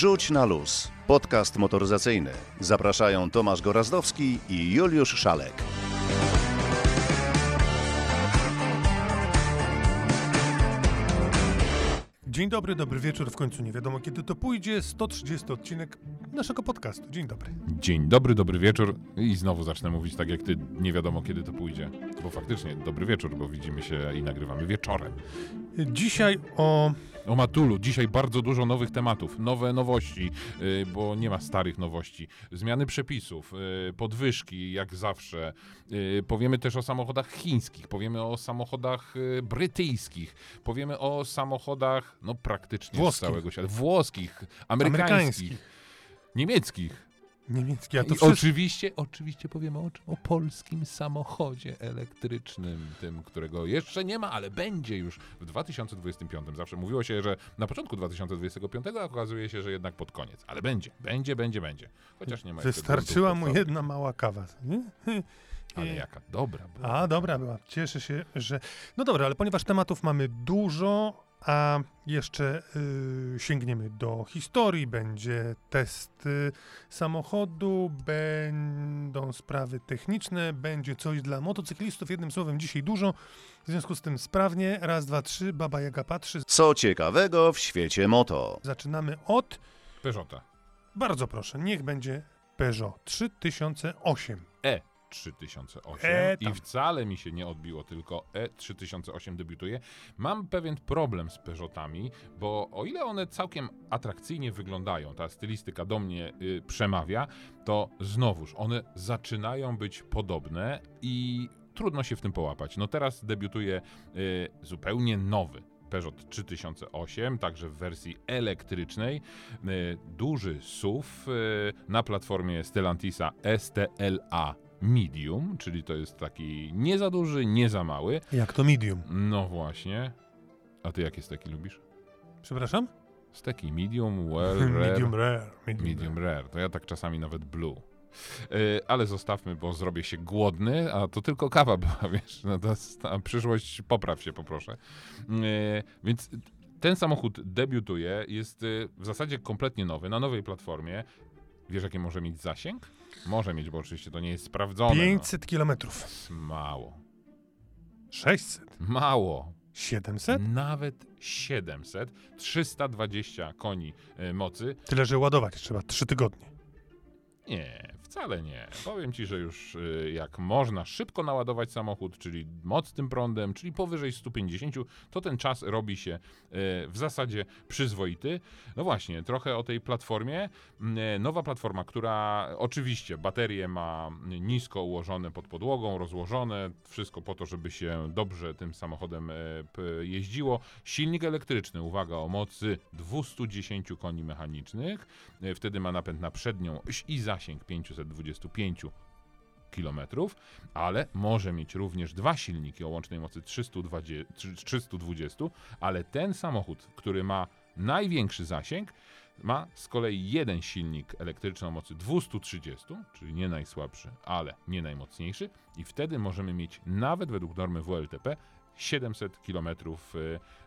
Rzuć na luz. Podcast motoryzacyjny. Zapraszają Tomasz Gorazdowski i Juliusz Szalek. Dzień dobry, dobry wieczór. W końcu nie wiadomo kiedy to pójdzie. 130 odcinek naszego podcastu. Dzień dobry. Dzień dobry, dobry wieczór. I znowu zacznę mówić tak jak ty, nie wiadomo kiedy to pójdzie. Bo faktycznie dobry wieczór, bo widzimy się i nagrywamy wieczorem. Dzisiaj o O Matulu, dzisiaj bardzo dużo nowych tematów, nowe nowości, yy, bo nie ma starych nowości. Zmiany przepisów, yy, podwyżki, jak zawsze. Yy, powiemy też o samochodach chińskich, powiemy o samochodach brytyjskich, powiemy o samochodach, no praktycznie z Włoskich. całego świata. Włoskich, amerykańskich, amerykańskich, niemieckich. Niemieckich, a to I wszystko. oczywiście, oczywiście powiemy o czym? O polskim samochodzie elektrycznym, tym, którego jeszcze nie ma, ale będzie już w 2025. Zawsze mówiło się, że na początku 2025, a okazuje się, że jednak pod koniec. Ale będzie, będzie, będzie, będzie. Chociaż nie ma Wystarczyła mu jedna mała kawa. Nie? Ale jaka dobra była. A, dobra była. Cieszę się, że... No dobra, ale ponieważ tematów mamy dużo, a jeszcze y, sięgniemy do historii, będzie test y, samochodu, będą sprawy techniczne, będzie coś dla motocyklistów. Jednym słowem, dzisiaj dużo. W związku z tym sprawnie. Raz, dwa, trzy. Baba Jaga patrzy. Co ciekawego w świecie moto? Zaczynamy od... Peugeota Bardzo proszę, niech będzie Peugeot 3008. E. 3008 E, i tam. wcale mi się nie odbiło, tylko E3008 debiutuje. Mam pewien problem z Peugeotami, bo o ile one całkiem atrakcyjnie wyglądają, ta stylistyka do mnie y, przemawia, to znowuż one zaczynają być podobne i trudno się w tym połapać. No teraz debiutuje y, zupełnie nowy Peugeot 3008, także w wersji elektrycznej. Y, duży SUV y, na platformie Stellantisa STLA Medium, czyli to jest taki nie za duży, nie za mały. Jak to medium? No właśnie. A ty jakie steki lubisz? Przepraszam? Steki medium, well, rare. medium rare. Medium, Medium rare. rare. To ja tak czasami nawet blue. Yy, ale zostawmy, bo zrobię się głodny, a to tylko kawa była, wiesz, no to jest, a przyszłość popraw się, poproszę. Yy, więc ten samochód debiutuje, jest yy, w zasadzie kompletnie nowy, na nowej platformie. Wiesz, jaki może mieć zasięg? Może mieć, bo oczywiście to nie jest sprawdzone. 500 kilometrów. No. Mało. 600. Mało. 700? Nawet 700, 320 koni y, mocy. Tyle, że ładować trzeba 3 tygodnie. Nie, wcale nie. Powiem ci, że już y, jak można szybko naładować samochód, czyli mocnym prądem, czyli powyżej 150, to ten czas robi się y, w zasadzie przyzwoity. No właśnie, trochę o tej platformie. Y, Nowa platforma, która oczywiście baterie ma nisko ułożone pod podłogą, rozłożone, wszystko po to, żeby się dobrze tym samochodem p- jeździło. Silnik elektryczny, uwaga, o mocy 210 koni mechanicznych. Y, Wtedy ma napęd na przednią i zasięg 525 km, ale może mieć również dwa silniki o łącznej mocy 320, 320, ale ten samochód, który ma największy zasięg, ma z kolei jeden silnik elektryczny o mocy 230, czyli nie najsłabszy, ale nie najmocniejszy i wtedy możemy mieć nawet według normy WLTP 700 km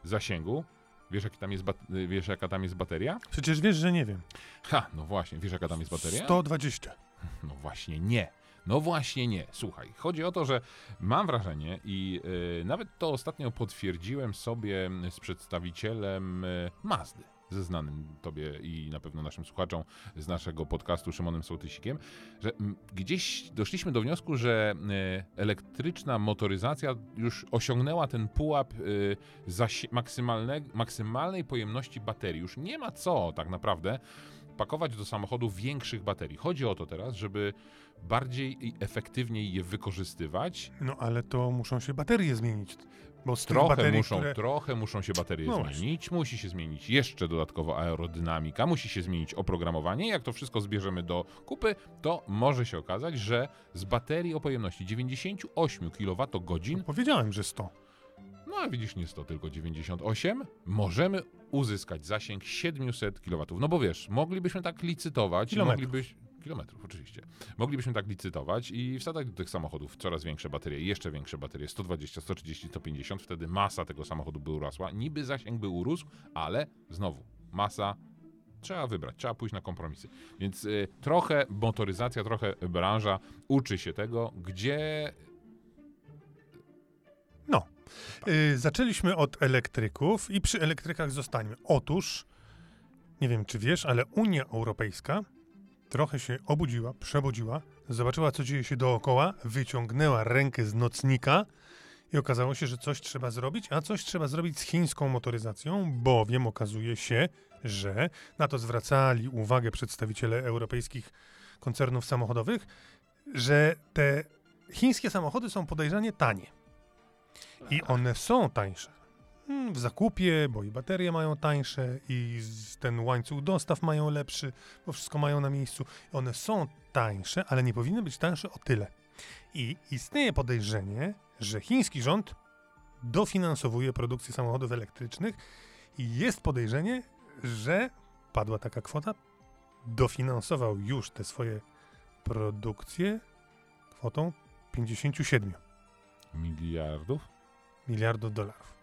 zasięgu. Wiesz, jaki tam jest wiesz, jaka tam jest bateria? Przecież wiesz, że nie wiem. Ha, no właśnie, wiesz jaka tam jest bateria? 120. No właśnie nie. No właśnie nie. Słuchaj, chodzi o to, że mam wrażenie i y, nawet to ostatnio potwierdziłem sobie z przedstawicielem y, Mazdy, ze znanym tobie i na pewno naszym słuchaczom z naszego podcastu Szymonem Sołtysikiem, że gdzieś doszliśmy do wniosku, że y, elektryczna motoryzacja już osiągnęła ten pułap y, maksymalnej pojemności baterii. Już nie ma co tak naprawdę pakować do samochodu większych baterii. Chodzi o to teraz, żeby bardziej i efektywniej je wykorzystywać. No ale to muszą się baterie zmienić. Bo z Trochę baterii, muszą, które... trochę muszą się baterie No właśnie. zmienić, musi się zmienić jeszcze dodatkowo aerodynamika, musi się zmienić oprogramowanie. Jak to wszystko zbierzemy do kupy, to może się okazać, że z baterii o pojemności 98 kWh, Powiedziałem, że 100. no a widzisz, nie 100, tylko 98, możemy uzyskać zasięg 700 kW. No bo wiesz, moglibyśmy tak licytować, Kilometrów. moglibyś, kilometrów oczywiście, moglibyśmy tak licytować i wsadzać do tych samochodów coraz większe baterie, jeszcze większe baterie, 120, 130, 150, wtedy masa tego samochodu by urosła, niby zasięg by urósł, ale znowu, masa Trzeba wybrać, trzeba pójść na kompromisy. Więc y, trochę motoryzacja, trochę branża uczy się tego, gdzie Y, zaczęliśmy od elektryków i przy elektrykach zostańmy. Otóż, nie wiem czy wiesz, ale Unia Europejska trochę się obudziła, przebudziła, zobaczyła co dzieje się dookoła, wyciągnęła rękę z nocnika i okazało się, że coś trzeba zrobić, a coś trzeba zrobić z chińską motoryzacją, bowiem okazuje się, że na to zwracali uwagę przedstawiciele europejskich koncernów samochodowych, że te chińskie samochody są podejrzanie tanie. I one są tańsze. Mm, W zakupie, bo i baterie mają tańsze, i ten łańcuch dostaw mają lepszy, bo wszystko mają na miejscu. One są tańsze, ale nie powinny być tańsze o tyle. I istnieje podejrzenie, że chiński rząd dofinansowuje produkcję samochodów elektrycznych i jest podejrzenie, że padła taka kwota, dofinansował już te swoje produkcje kwotą 57 miliardów, miliardów dolarów.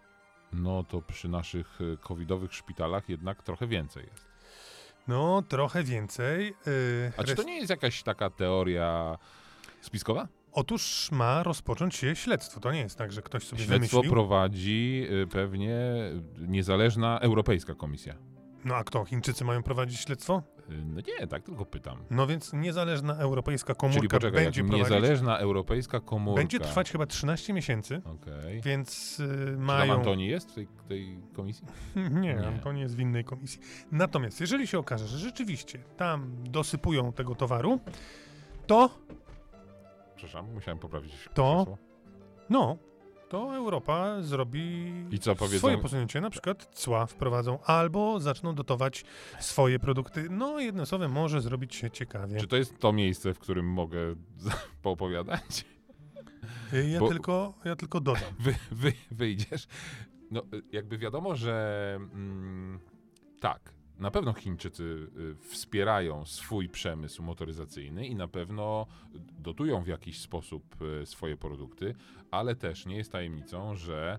no to przy naszych y, covidowych szpitalach jednak trochę więcej jest. No, trochę więcej. Yy, A czy to nie jest jakaś taka teoria spiskowa? Otóż ma rozpocząć się śledztwo. To nie jest tak, że ktoś sobie Śledztwo wymyślił. prowadzi y, pewnie niezależna Europejska Komisja. No a kto? Chińczycy mają prowadzić śledztwo? Y, No nie, tak tylko pytam. No więc niezależna europejska komórka Czyli poczekaj, będzie jak prowadzić. niezależna Europejska Komórka... Będzie trwać chyba 13 miesięcy, Okej. więc yy, Czy tam mają. Antoni jest w tej, tej komisji? Nie, Nie. Antoni jest w innej komisji. Natomiast jeżeli się okaże, że rzeczywiście tam dosypują tego towaru, to Przepraszam, musiałem poprawić To? krzesło. no, to Europa zrobi I co powiedzą? swoje posunięcie, na przykład cła wprowadzą, albo zaczną dotować swoje produkty. No, jednym słowem, może zrobić się ciekawie. Czy to jest to miejsce, w którym mogę poopowiadać? Ja, bo- tylko, ja tylko dodam. Wy, wy, wyjdziesz? No, jakby wiadomo, że mm, tak, na pewno Chińczycy y, wspierają swój przemysł motoryzacyjny i na pewno dotują w jakiś sposób y, swoje produkty, ale też nie jest tajemnicą, że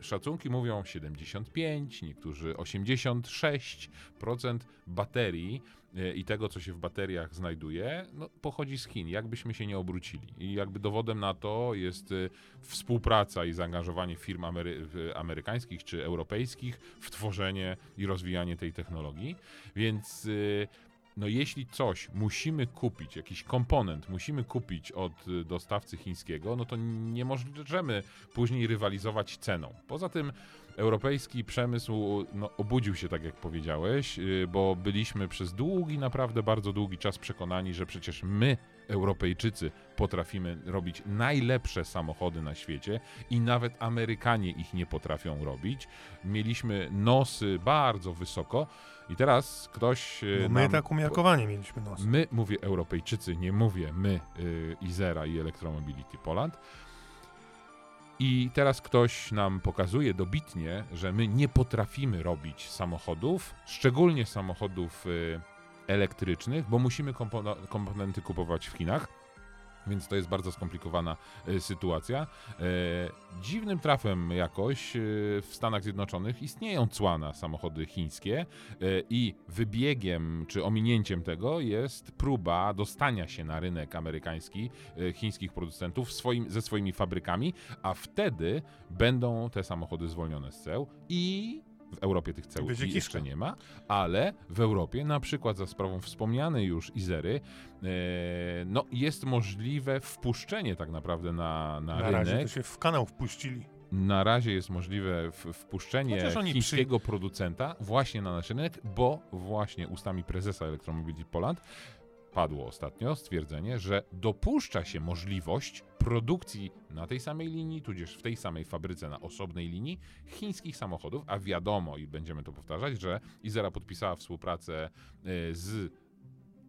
szacunki mówią 75, niektórzy 86% baterii i tego, co się w bateriach znajduje, no, pochodzi z Chin, jakbyśmy się nie obrócili. I jakby dowodem na to jest y, współpraca i zaangażowanie firm amery amerykańskich czy europejskich w tworzenie i rozwijanie tej technologii. Więc y, no jeśli coś musimy kupić, jakiś komponent musimy kupić od y, dostawcy chińskiego, no to nie możemy później rywalizować ceną. Poza tym europejski przemysł no, obudził się, tak jak powiedziałeś, y, bo byliśmy przez długi, naprawdę bardzo długi czas przekonani, że przecież my, Europejczycy, potrafimy robić najlepsze samochody na świecie i nawet Amerykanie ich nie potrafią robić. Mieliśmy nosy bardzo wysoko i teraz ktoś No, my nam tak umiarkowanie mieliśmy nos. My, mówię Europejczycy, nie mówię my, y, Izera i Electromobility Poland. I teraz ktoś nam pokazuje dobitnie, że my nie potrafimy robić samochodów, szczególnie samochodów y, elektrycznych, bo musimy komponenty kupować w Chinach. Więc to jest bardzo skomplikowana y, sytuacja. E, dziwnym trafem jakoś y, w Stanach Zjednoczonych istnieją cła na samochody chińskie e, i wybiegiem czy ominięciem tego jest próba dostania się na rynek amerykański e, chińskich producentów swoim, ze swoimi fabrykami, a wtedy będą te samochody zwolnione z ceł i w Europie tych ceł Będzie jeszcze kiszka. nie ma, ale w Europie, na przykład za sprawą wspomnianej już Izery, e, no jest możliwe wpuszczenie tak naprawdę na, na, Na razie rynek. to się w kanał wpuścili. Na razie jest możliwe wpuszczenie chińskiego producenta właśnie na nasz rynek, bo właśnie ustami prezesa Electromobility Poland padło ostatnio stwierdzenie, że dopuszcza się możliwość produkcji na tej samej linii, tudzież w tej samej fabryce na osobnej linii chińskich samochodów, a wiadomo i będziemy to powtarzać, że Izera podpisała współpracę y, z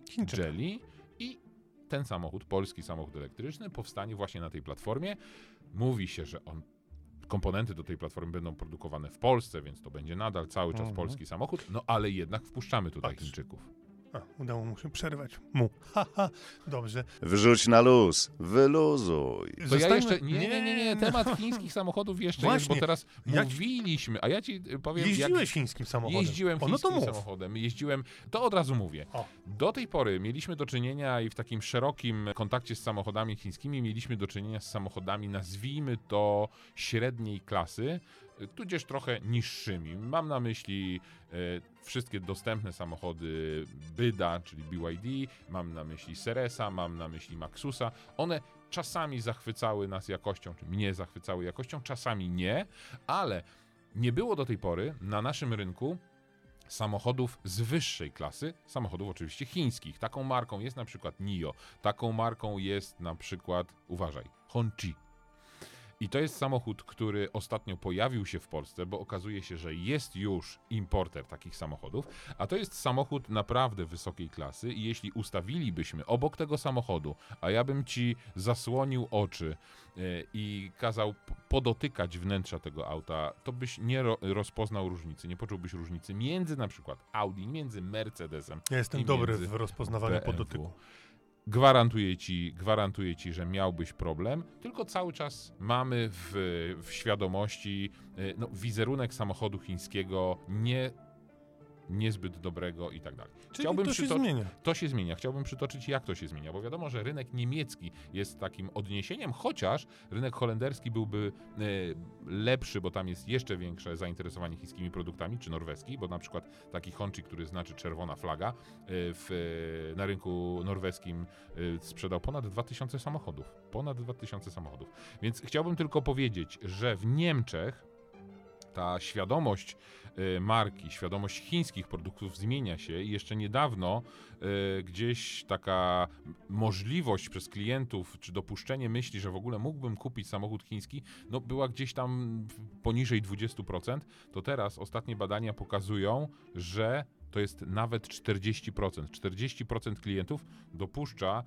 Chińczycy. Jelly i ten samochód, polski samochód elektryczny, powstanie właśnie na tej platformie. Mówi się, że on, komponenty do tej platformy będą produkowane w Polsce, więc to będzie nadal cały czas Mhm. polski samochód, no ale jednak wpuszczamy tutaj Patrz. Chińczyków. A, udało mu się przerwać. Mu. Haha, dobrze. Wrzuć na luz, wyluzuj. To ja jeszcze. Nie, nie, nie, nie. Temat chińskich samochodów jeszcze jest, Właśnie. bo teraz Ja mówiliśmy, a ja ci y, powiem. jak Jeździłeś chińskim samochodem. Jeździłem o, no to chińskim mów. samochodem, jeździłem, to od razu mówię. O. Do tej pory mieliśmy do czynienia i w takim szerokim kontakcie z samochodami chińskimi mieliśmy do czynienia z samochodami, nazwijmy to średniej klasy, tudzież trochę niższymi. Mam na myśli e, wszystkie dostępne samochody Byda, czyli BYD, mam na myśli Seresa, mam na myśli Maxusa. One czasami zachwycały nas jakością, czy mnie zachwycały jakością, czasami nie, ale nie było do tej pory na naszym rynku samochodów z wyższej klasy, samochodów oczywiście chińskich. Taką marką jest na przykład NIO, taką marką jest na przykład, uważaj, Hongqi. I to jest samochód, który ostatnio pojawił się w Polsce, bo okazuje się, że jest już importer takich samochodów, a to jest samochód naprawdę wysokiej klasy i jeśli ustawilibyśmy obok tego samochodu, a ja bym ci zasłonił oczy e, i kazał podotykać wnętrza tego auta, to byś nie ro- rozpoznał różnicy, nie poczułbyś różnicy między na przykład Audi, między Mercedesem Ja jestem dobry w rozpoznawaniu BMW. podotyku. Gwarantuję ci, gwarantuję ci, że miałbyś problem, tylko cały czas mamy w, w świadomości y, no, wizerunek samochodu chińskiego nie, niezbyt dobrego i tak dalej. Czyli to się zmienia. to się zmienia. Chciałbym przytoczyć, jak to się zmienia, bo wiadomo, że rynek niemiecki jest takim odniesieniem, chociaż rynek holenderski byłby e, lepszy, bo tam jest jeszcze większe zainteresowanie chińskimi produktami, czy norweski, bo na przykład taki Honchi, który znaczy czerwona flaga, e, w, e, na rynku norweskim e, sprzedał ponad 2000 samochodów. Ponad 2000 samochodów. Więc chciałbym tylko powiedzieć, że w Niemczech ta świadomość y, marki, świadomość chińskich produktów zmienia się i jeszcze niedawno y, gdzieś taka możliwość przez klientów, czy dopuszczenie myśli, że w ogóle mógłbym kupić samochód chiński, no była gdzieś tam poniżej 20%, to teraz ostatnie badania pokazują, że to jest nawet 40%. 40% klientów dopuszcza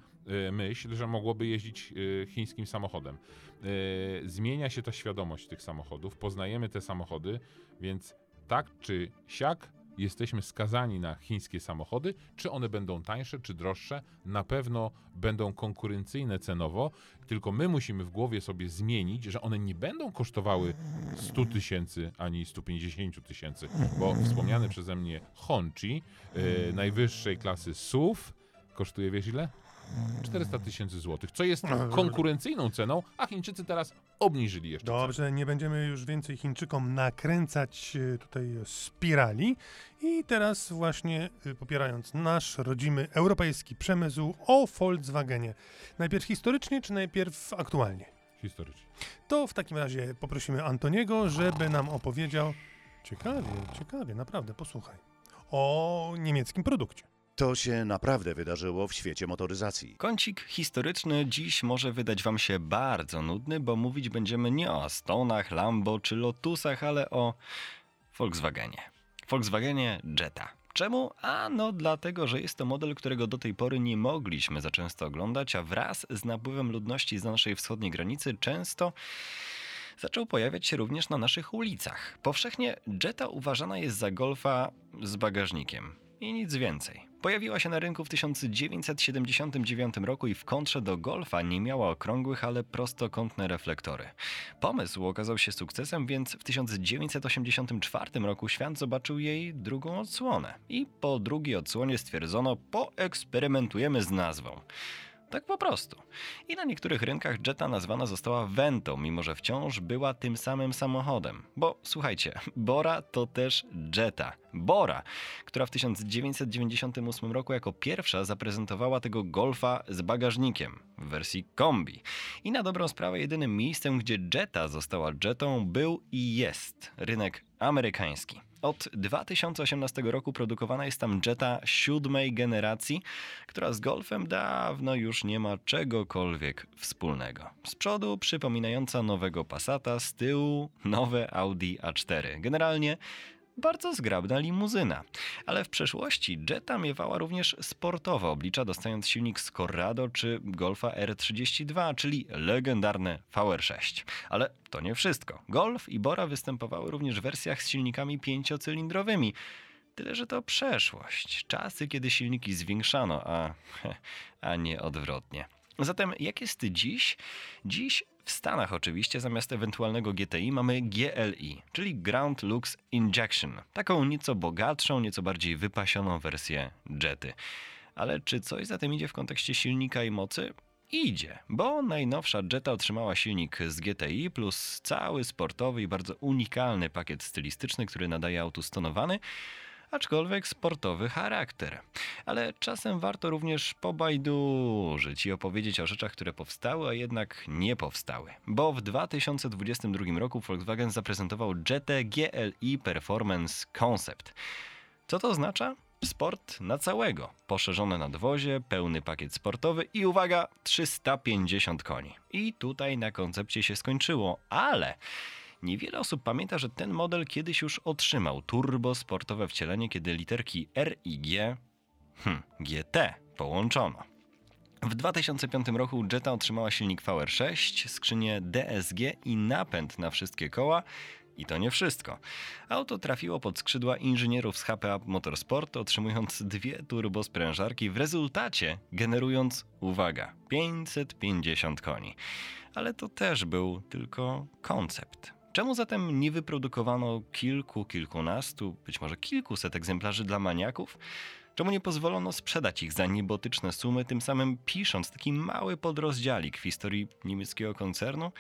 y, myśl, że mogłoby jeździć y, chińskim samochodem. Y, zmienia się ta świadomość tych samochodów, poznajemy te samochody, więc tak czy siak jesteśmy skazani na chińskie samochody, czy one będą tańsze, czy droższe, na pewno będą konkurencyjne cenowo, tylko my musimy w głowie sobie zmienić, że one nie będą kosztowały 100 tysięcy ani 150 tysięcy, bo wspomniany przeze mnie Honchi, y, najwyższej klasy SUV, kosztuje wiesz ile? 400 tysięcy złotych, co jest konkurencyjną ceną, a Chińczycy teraz obniżyli jeszcze cenę. Dobrze, nie będziemy już więcej Chińczykom nakręcać e, tutaj spirali. I teraz właśnie e, popierając nasz rodzimy europejski przemysł o Volkswagenie. Najpierw historycznie, czy najpierw aktualnie? Historycznie. To w takim razie poprosimy Antoniego, żeby nam opowiedział. Ciekawie, ciekawie, naprawdę, posłuchaj. O niemieckim produkcie. To się naprawdę wydarzyło w świecie motoryzacji. Kącik historyczny dziś może wydać Wam się bardzo nudny, bo mówić będziemy nie o Astonach, Lambo czy Lotusach, ale o Volkswagenie. Volkswagenie Jetta. Czemu? A no dlatego, że jest to model, którego do tej pory nie mogliśmy za często oglądać, a wraz z napływem ludności z naszej wschodniej granicy często zaczął pojawiać się również na naszych ulicach. Powszechnie Jetta uważana jest za golfa z bagażnikiem. I nic więcej. Pojawiła się na rynku w 1979 roku i w kontrze do Golfa nie miała okrągłych, ale prostokątne reflektory. Pomysł okazał się sukcesem, więc w 1984 roku świat zobaczył jej drugą odsłonę. I po drugiej odsłonie stwierdzono, poeksperymentujemy z nazwą. Tak po prostu. I na niektórych rynkach Jetta nazwana została Vento, mimo że wciąż była tym samym samochodem. Bo słuchajcie, Bora to też Jetta. Bora, która w 1998 roku jako pierwsza zaprezentowała tego Golfa z bagażnikiem w wersji kombi. I na dobrą sprawę jedynym miejscem, gdzie Jetta została Jettą był i jest rynek amerykański. Od 2018 roku produkowana jest tam Jetta siódmej generacji, która z Golfem dawno już nie ma czegokolwiek wspólnego. Z przodu przypominająca nowego Passata, z tyłu nowe Audi A4. Generalnie bardzo zgrabna limuzyna. Ale w przeszłości Jetta miewała również sportowe oblicza, dostając silnik z Corrado czy Golfa R32, czyli legendarne VR6. Ale to nie wszystko. Golf i Bora występowały również w wersjach z silnikami pięciocylindrowymi. Tyle, że to przeszłość. Czasy, kiedy silniki zwiększano, a, a nie odwrotnie. Zatem jak jest dziś? Dziś w Stanach oczywiście zamiast ewentualnego GTI mamy GLI, czyli Ground Lux Injection. Taką nieco bogatszą, nieco bardziej wypasioną wersję Jety. Ale czy coś za tym idzie w kontekście silnika i mocy? Idzie, bo najnowsza Jetta otrzymała silnik z GTI plus cały sportowy i bardzo unikalny pakiet stylistyczny, który nadaje autu stonowany, aczkolwiek sportowy charakter. Ale czasem warto również pobajdurzyć i opowiedzieć o rzeczach, które powstały, a jednak nie powstały. Bo w 2022 roku Volkswagen zaprezentował Jettę GLI Performance Concept. Co to oznacza? Sport na całego. Poszerzone nadwozie, pełny pakiet sportowy i uwaga, 350 koni. I tutaj na koncepcie się skończyło, ale niewiele osób pamięta, że ten model kiedyś już otrzymał turbo sportowe wcielenie, kiedy literki R i G, hm, GT połączono. W 2005 roku Jetta otrzymała silnik VR6, skrzynię DSG i napęd na wszystkie koła, i to nie wszystko. Auto trafiło pod skrzydła inżynierów z HPA Motorsport, otrzymując dwie turbosprężarki, w rezultacie generując, uwaga, 550 koni. Ale to też był tylko koncept. Czemu zatem nie wyprodukowano kilku, kilkunastu, być może kilkuset egzemplarzy dla maniaków? Czemu nie pozwolono sprzedać ich za niebotyczne sumy, tym samym pisząc taki mały podrozdziałik w historii niemieckiego koncernu?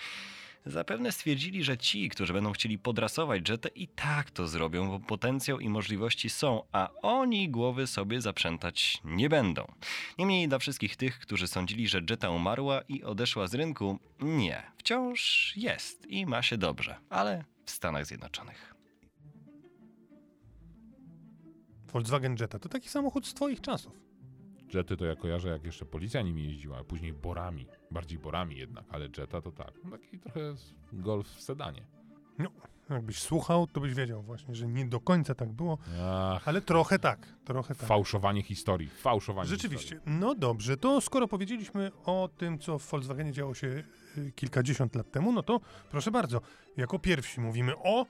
Zapewne stwierdzili, że ci, którzy będą chcieli podrasować Jetę i tak to zrobią, bo potencjał i możliwości są, a oni głowy sobie zaprzętać nie będą. Niemniej dla wszystkich tych, którzy sądzili, że Jetta umarła i odeszła z rynku, nie, wciąż jest i ma się dobrze, ale w Stanach Zjednoczonych. Volkswagen Jetta to taki samochód z twoich czasów. Jety to ja kojarzę, jak jeszcze policja nimi jeździła, a później borami. Bardziej borami jednak, ale Jetta to tak. No Taki trochę golf w sedanie. No, jakbyś słuchał, to byś wiedział właśnie, że nie do końca tak było, Ach, ale trochę tak, trochę tak. fałszowanie historii. Fałszowanie Rzeczywiście. No dobrze, to skoro powiedzieliśmy o tym, co w Volkswagenie działo się y, kilkadziesiąt lat temu, no to proszę bardzo, jako pierwsi mówimy o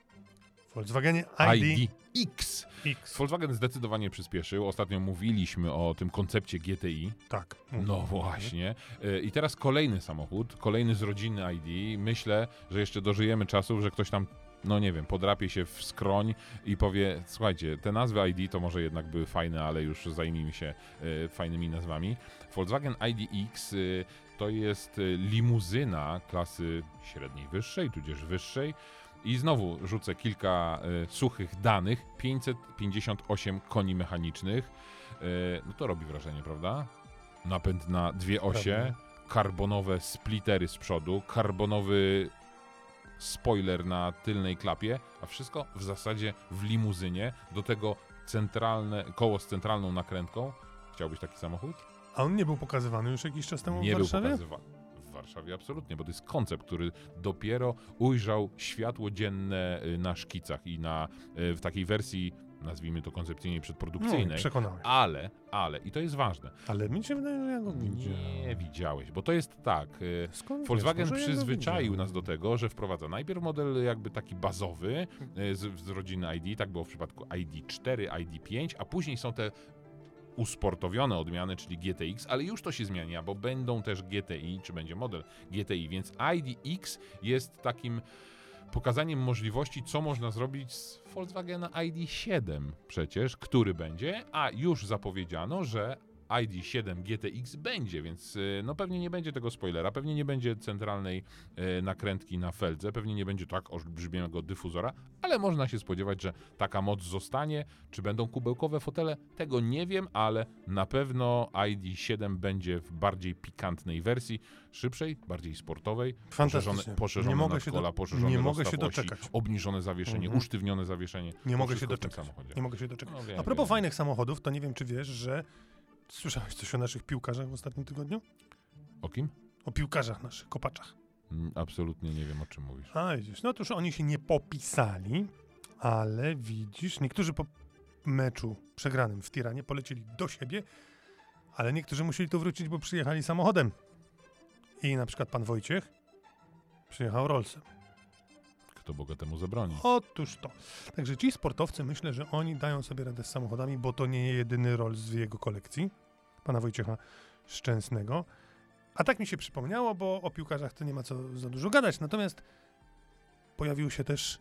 Volkswagenie ID, ID X. X. Volkswagen zdecydowanie przyspieszył. Ostatnio mówiliśmy o tym koncepcie GTI. Tak. No właśnie. Y, I teraz kolejny samochód, kolejny z rodziny ID. Myślę, że jeszcze dożyjemy czasów, że ktoś tam, no nie wiem, podrapie się w skroń i powie, słuchajcie, te nazwy ID to może jednak były fajne, ale już zajmijmy się y, fajnymi nazwami. Volkswagen IDX y, to jest limuzyna klasy średniej wyższej, tudzież wyższej. I znowu rzucę kilka y, suchych danych. 558 koni mechanicznych. Y, no to robi wrażenie, prawda? Napęd na dwie osie, karbonowe splittery z przodu, karbonowy spoiler na tylnej klapie, a wszystko w zasadzie w limuzynie. Do tego centralne, koło z centralną nakrętką. Chciałbyś taki samochód? A on nie był pokazywany już jakiś czas temu nie w był Warszawie? pokazywany. Warszawie absolutnie, bo to jest koncept, który dopiero ujrzał światło dzienne y, na szkicach i na, y, w takiej wersji, nazwijmy to koncepcyjnej, No, przedprodukcyjnej. przekonałem. ale, ale, i to jest ważne, Ale mi się wydaje, że ja go widziałem. nie widziałeś, bo to jest tak. y, Skąd Volkswagen wiesz, ja przyzwyczaił widziałem. nas do tego, że wprowadza najpierw model jakby taki bazowy z, z rodziny ID, tak było w przypadku ID4, ID5, a później są te usportowione odmiany, czyli GTX, ale już to się zmienia, bo będą też GTI, czy będzie model GTI, więc IDX jest takim pokazaniem możliwości, co można zrobić z Volkswagena ID7 przecież, który będzie, a już zapowiedziano, że ID7 GTX będzie, więc y, no pewnie nie będzie tego spoilera, pewnie nie będzie centralnej y, nakrętki na feldze, pewnie nie będzie tak olbrzymiego dyfuzora, ale można się spodziewać, że taka moc zostanie. Czy będą kubełkowe fotele? Tego nie wiem, ale na pewno ID7 będzie w bardziej pikantnej wersji, szybszej, bardziej sportowej, poszerzone, poszerzone Nie mogę się nadkola, do- poszerzony nie mogę się osi, doczekać. obniżone zawieszenie, Mhm. usztywnione zawieszenie. Nie mogę się doczekać. Nie mogę się doczekać. No, wiem, A propos wiem. fajnych samochodów, to nie wiem, czy wiesz, że słyszałeś coś o naszych piłkarzach w ostatnim tygodniu? O kim? O piłkarzach naszych, kopaczach. Mm, Absolutnie nie wiem, o czym mówisz. A widzisz, no to już oni się nie popisali, ale widzisz, niektórzy po meczu przegranym w Tiranie polecieli do siebie, ale niektórzy musieli tu wrócić, bo przyjechali samochodem. I na przykład pan Wojciech przyjechał Rollsem. Kto bogatemu zabroni? Otóż to. Także ci sportowcy, myślę, że oni dają sobie radę z samochodami, bo to nie jedyny Rolls w jego kolekcji, pana Wojciecha Szczęsnego. A tak mi się przypomniało, bo o piłkarzach to nie ma co za dużo gadać. Natomiast pojawił się też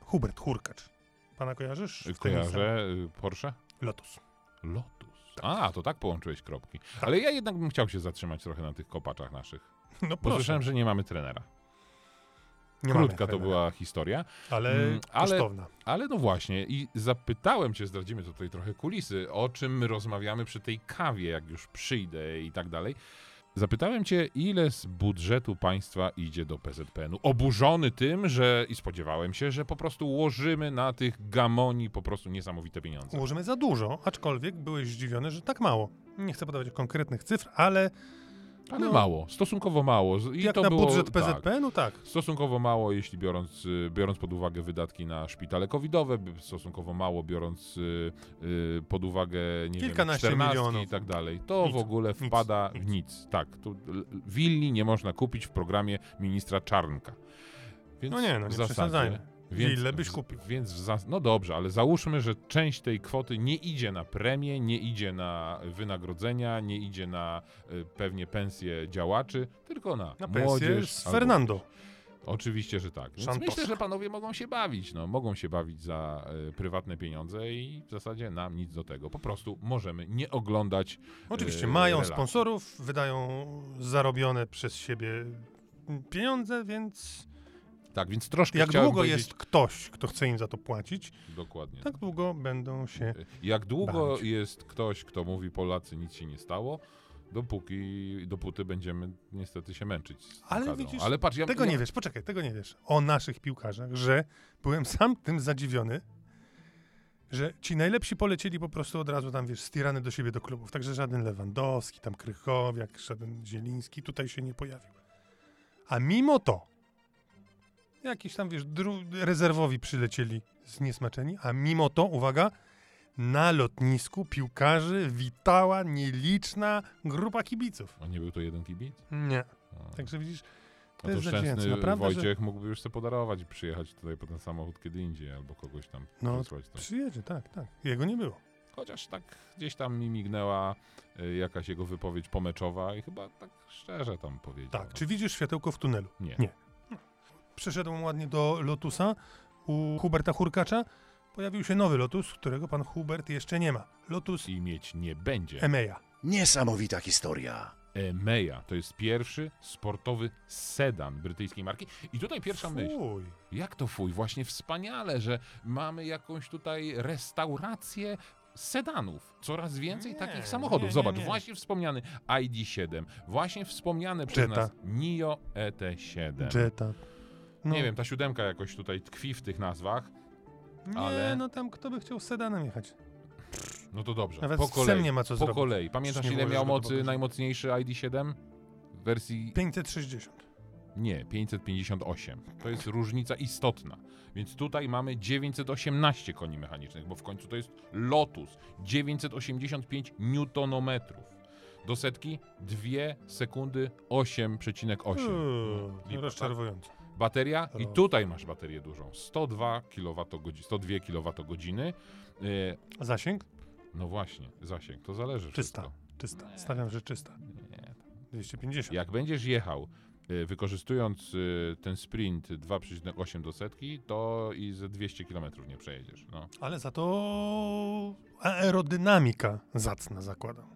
Hubert Hurkacz. Pana kojarzysz? Kojarzę y, Porsche? Lotus. Lotus. A, to tak połączyłeś kropki. Ale ja jednak bym chciał się zatrzymać trochę na tych kopaczach naszych. No Bo proszę. słyszałem, że nie mamy trenera. Nie Krótka to była historia. Ale Mm, ale- kosztowna. Ale no właśnie, i zapytałem cię, zdradzimy tutaj trochę kulisy, o czym my rozmawiamy przy tej kawie, jak już przyjdę i tak dalej. Zapytałem cię, ile z budżetu państwa idzie do PZPN-u. Oburzony tym, że i spodziewałem się, że po prostu łożymy na tych gamoni po prostu niesamowite pieniądze. Ułożymy za dużo, aczkolwiek byłeś zdziwiony, że tak mało. Nie chcę podawać konkretnych cyfr, ale Ale no, mało, stosunkowo mało. I jak to na było, budżet tak, PZP, no tak. Stosunkowo mało, jeśli biorąc, y, biorąc pod uwagę wydatki na szpitale covidowe, stosunkowo mało biorąc y, y, pod uwagę nie Kilkanaście wiem, 14 milionów. i tak dalej. To Nic, w ogóle wpada nic. w nic. Tak, tu willi nie można kupić w programie ministra Czarnka. Więc No nie, no nie przesadzajmy. Więc, Willę byś kupił. Więc w zas- no dobrze, ale załóżmy, że część tej kwoty nie idzie na premie, nie idzie na wynagrodzenia, nie idzie na y, pewnie pensje działaczy, tylko na, Na młodzież. z albo Fernando. Oczywiście, że tak. Więc myślę, że panowie mogą się bawić. No, mogą się bawić za e, prywatne pieniądze i w zasadzie nam nic do tego. Po prostu możemy nie oglądać. Oczywiście e, mają relacji. sponsorów, wydają zarobione przez siebie pieniądze, więc Tak, więc troszkę jak długo powiedzieć- jest ktoś, kto chce im za to płacić, Dokładnie. tak długo będą się... Jak długo bawić. jest ktoś, kto mówi Polacy nic się nie stało, dopóki, dopóty będziemy niestety się męczyć. Ale widzisz, Ale patrz, ja, Tego nie wiesz, poczekaj, tego nie wiesz o naszych piłkarzach, że byłem sam tym zadziwiony, że ci najlepsi polecieli po prostu od razu tam, wiesz, stirany do siebie do klubów. Także żaden Lewandowski, tam Krychowiak, żaden Zieliński tutaj się nie pojawił. A mimo to jakiś tam, wiesz, rezerwowi przylecieli zniesmaczeni, a mimo to, uwaga, na lotnisku piłkarzy witała nieliczna grupa kibiców. A nie był to jeden kibic? Nie. A. Także widzisz, to to szczęsny Naprawdę, że- Wojciech mógłby już sobie podarować i przyjechać tutaj po ten samochód kiedy indziej, albo kogoś tam No, tam. Przyjedzie, tak, tak. Jego nie było. Chociaż tak gdzieś tam mi mignęła y, jakaś jego wypowiedź pomeczowa i chyba tak szczerze tam powiedział. Tak. no. Czy widzisz światełko w tunelu? Nie. Nie. Przeszedłem ładnie do Lotusa u Huberta Hurkacza. Pojawił się nowy Lotus, którego pan Hubert jeszcze nie ma. Lotus I mieć nie będzie. Emeja. Niesamowita historia. Emeja to jest pierwszy sportowy sedan brytyjskiej marki. I tutaj pierwsza myśl. Fuj. Jak to fuj? Właśnie wspaniale, że mamy jakąś tutaj restaurację sedanów. Coraz więcej Nie, takich samochodów. nie, nie, Zobacz, nie. właśnie wspomniany ID7, właśnie wspomniane przez Jetta. nas NIO ET7. Jetta. No. Nie wiem, ta siódemka jakoś tutaj tkwi w tych nazwach. Nie, ale- no tam kto by chciał sedanem jechać? No to dobrze. Nawet po kolei. nie ma co po zrobić. kolei. Pamiętasz ile było, miał mocy najmocniejszy ID7? W wersji 560. Nie, 558. To jest różnica istotna. Więc tutaj mamy 918 koni mechanicznych, bo w końcu to jest Lotus. 985 newtonometrów. Do setki 2 sekundy 8,8. Uuu, Lipa, tak? rozczarowujące. Bateria i Roz. tutaj masz baterię dużą. 102 kWh, 102 kWh. Yy, Zasięg? no właśnie, zasięg, to zależy Czysta. wszystko. Czysta. Stawiam, że czysta. Nie, 250. Jak będziesz jechał y, wykorzystując y, ten sprint 2,8 do setki, to i ze 200 km nie przejedziesz. No. Ale za to aerodynamika zacna zakładam.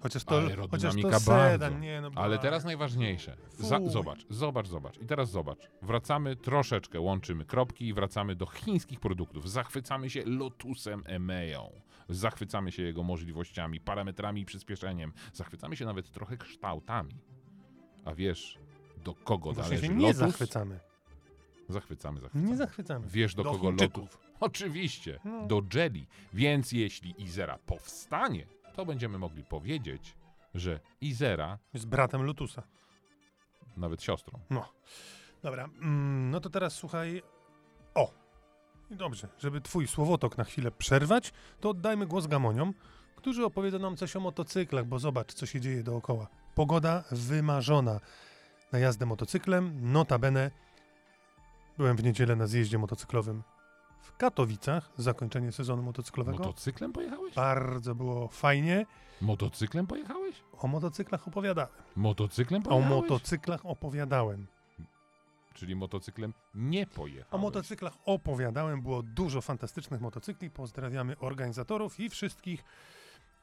Chociaż to, chociaż to sedan, nie no. Ale teraz najważniejsze. Za, zobacz, zobacz, zobacz. I teraz zobacz. Wracamy troszeczkę, łączymy kropki i wracamy do chińskich produktów. Zachwycamy się Lotusem Emeją. Zachwycamy się jego możliwościami, parametrami i przyspieszeniem. Zachwycamy się nawet trochę kształtami. A wiesz, do kogo Właśnie należy się nie Lotus? zachwycamy. Zachwycamy, zachwycamy. Nie zachwycamy. Wiesz do, Do kogo Chińczyków. Lotus? Oczywiście, No. do Jelly. Więc jeśli Izera powstanie, to będziemy mogli powiedzieć, że Izera, Jest bratem Lotusa. nawet siostrą, No. Dobra, mm, no to teraz słuchaj. O! Dobrze, żeby twój słowotok na chwilę przerwać, to oddajmy głos gamoniom, którzy opowiedzą nam coś o motocyklach, bo zobacz, co się dzieje dookoła. Pogoda wymarzona na jazdę motocyklem, notabene Byłem w niedzielę na zjeździe motocyklowym w Katowicach, zakończenie sezonu motocyklowego. Motocyklem pojechałeś? Bardzo było fajnie. Motocyklem pojechałeś? O motocyklach opowiadałem. Motocyklem O pojechałeś? motocyklach opowiadałem. Czyli motocyklem nie pojechałeś. O motocyklach opowiadałem. Było dużo fantastycznych motocykli. Pozdrawiamy organizatorów i wszystkich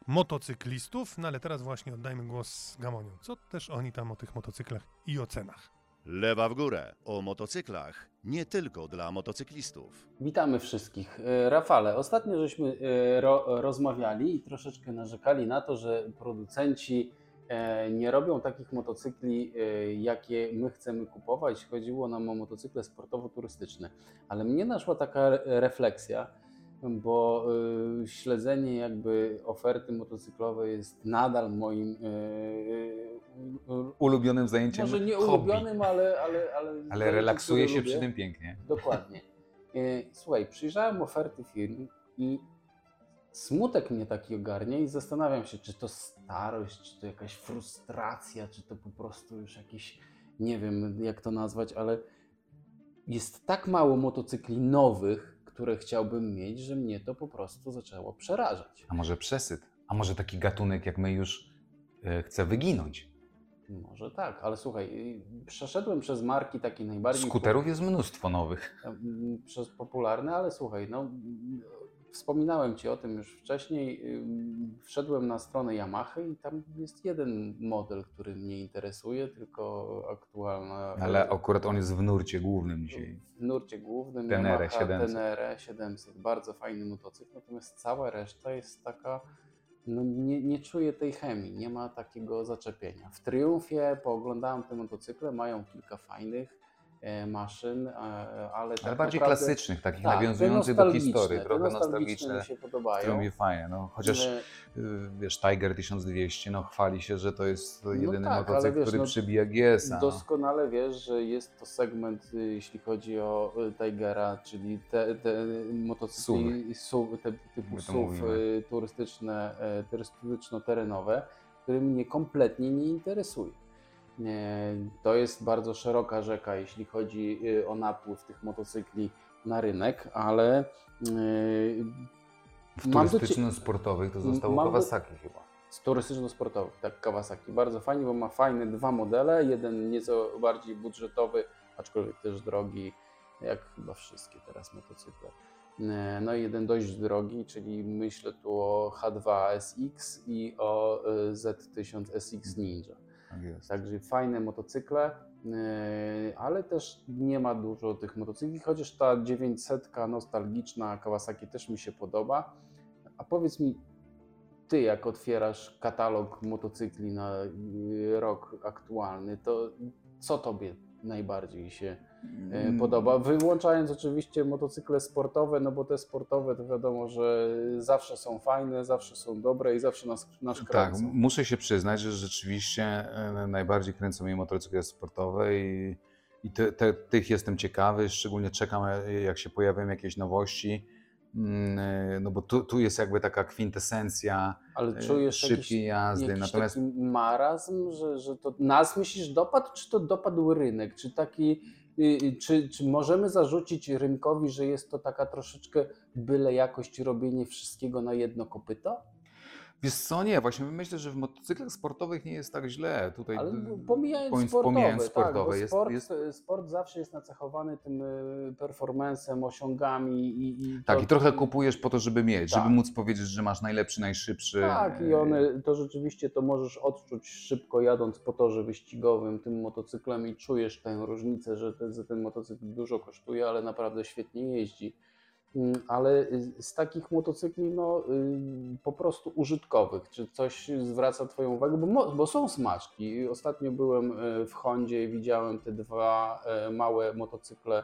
motocyklistów. No ale teraz właśnie oddajmy głos Gamoniom. Co też oni tam o tych motocyklach i o cenach. Lewa w górę o motocyklach nie tylko dla motocyklistów. Witamy wszystkich. E, Rafale, ostatnio żeśmy e, ro, rozmawiali i troszeczkę narzekali na to, że producenci e, nie robią takich motocykli, jakie my chcemy kupować. Chodziło nam o motocykle sportowo-turystyczne. Ale mnie naszła taka re- refleksja, bo e, śledzenie jakby oferty motocyklowej jest nadal moim e, e, ulubionym zajęciem może nie hobby. ulubionym, ale, ale, ale, Ale zajęciem, relaksuje się przy lubię. tym pięknie. Dokładnie. Słuchaj, przyjrzałem oferty firm i smutek mnie taki ogarnia i zastanawiam się, czy to starość, czy to jakaś frustracja, czy to po prostu już jakiś, nie wiem jak to nazwać, ale jest tak mało motocykli nowych, które chciałbym mieć, że mnie to po prostu zaczęło przerażać. A może przesyt? A może taki gatunek jak my już e, chce wyginąć? Może tak, ale słuchaj, y, przeszedłem przez marki takie najbardziej... Skuterów jest mnóstwo nowych. Przez popularne, ale słuchaj, no, wspominałem Ci o tym już wcześniej. Wszedłem na stronę Yamaha i tam jest jeden model, który mnie interesuje, tylko aktualna. Ale akurat on jest w nurcie głównym dzisiaj. w nurcie głównym Tenere Yamaha 700. Tenere 700. Bardzo fajny motocykl, natomiast cała reszta jest taka. No nie, nie czuję tej chemii, nie ma takiego zaczepienia. W Triumfie pooglądałem te motocykle, mają kilka fajnych maszyn, e, ale tak Ale bardziej naprawdę, klasycznych, takich tak, nawiązujących do historii. Trochę nostalgiczne nostalgiczne. mi fajnie. No, chociaż E, y, wiesz, Tiger 1200 no, chwali się, że to jest jedyny tak, ale motocykl, wiesz, który no, przybija GS-a. No. Doskonale wiesz, że jest to segment, y, jeśli chodzi o y, Tigera, czyli te, te motocykli SUV, te, typu My SUV mówimy. turystyczne, turystyczno-terenowe, które mnie kompletnie nie interesuje. Nie, To jest bardzo szeroka rzeka, jeśli chodzi y, o napływ tych motocykli na rynek, ale y, W do turystyczno-sportowych to zostało mam do- Kawasaki chyba. z turystyczno-sportowych, tak, Kawasaki. Bardzo fajnie, bo ma fajne dwa modele. Jeden nieco bardziej budżetowy, aczkolwiek też drogi, jak chyba wszystkie teraz motocykle. E, No i jeden dość drogi, czyli myślę tu o H2 SX i o e, Z1000 SX Ninja. Jest. Także fajne motocykle, yy, ale też nie ma dużo tych motocykli, chociaż ta 900 nostalgiczna Kawasaki też mi się podoba. A powiedz mi, ty jak otwierasz katalog motocykli na yy, rok aktualny, to co tobie najbardziej się yy, Mm. podoba? Wyłączając oczywiście motocykle sportowe, no bo te sportowe to wiadomo, że zawsze są fajne, zawsze są dobre i zawsze nas, nas Tak, kręcą. muszę się przyznać, że rzeczywiście e, najbardziej kręcą mnie motocykle sportowe i, i te, te, tych jestem ciekawy. Szczególnie czekam, e, jak się pojawią jakieś nowości. Mm, e, No bo tu, tu jest jakby taka kwintesencja Ale e, czujesz jakiś szybkiej jazdy. jakiś Natomiast taki marazm, że, że to nas myślisz dopadł, czy to dopadł rynek? Czy taki, y, y, czy, czy możemy zarzucić rynkowi, że jest to taka troszeczkę byle jakość robienie wszystkiego na jedno kopyto? Wiesz co, nie, właśnie myślę, że w motocyklach sportowych nie jest tak źle. Tutaj Ale pomijając pomijając- sportowe, pomijając tak, sportowe, jest- sport, jest- sport zawsze jest nacechowany tym y, performancem, osiągami i, i Tak, to- i trochę kupujesz po to, żeby mieć, Tak. żeby móc powiedzieć, że masz najlepszy, najszybszy. Tak, i e, one, to rzeczywiście to możesz odczuć szybko jadąc po torze wyścigowym tym motocyklem i czujesz tę różnicę, że ten, że ten motocykl dużo kosztuje, ale naprawdę świetnie jeździ. Mm, Ale z takich motocykli no, y, po prostu użytkowych, czy coś zwraca Twoją uwagę, bo, bo są smaczki. Ostatnio byłem y, w Hondzie i widziałem te dwa y, małe motocykle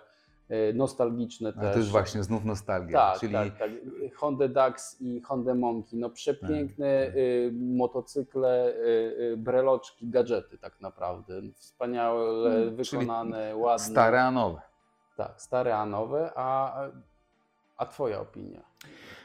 nostalgiczne też. to jest właśnie znów nostalgia. Tak, czyli tak, tak. Honda Dax i Honda Monkey. No przepiękne Tak, y, motocykle, breloczki, gadżety tak naprawdę. Wspaniale Mm, czyli wykonane, ładne. stare, a nowe. Tak, stare, a nowe. A, a twoja opinia?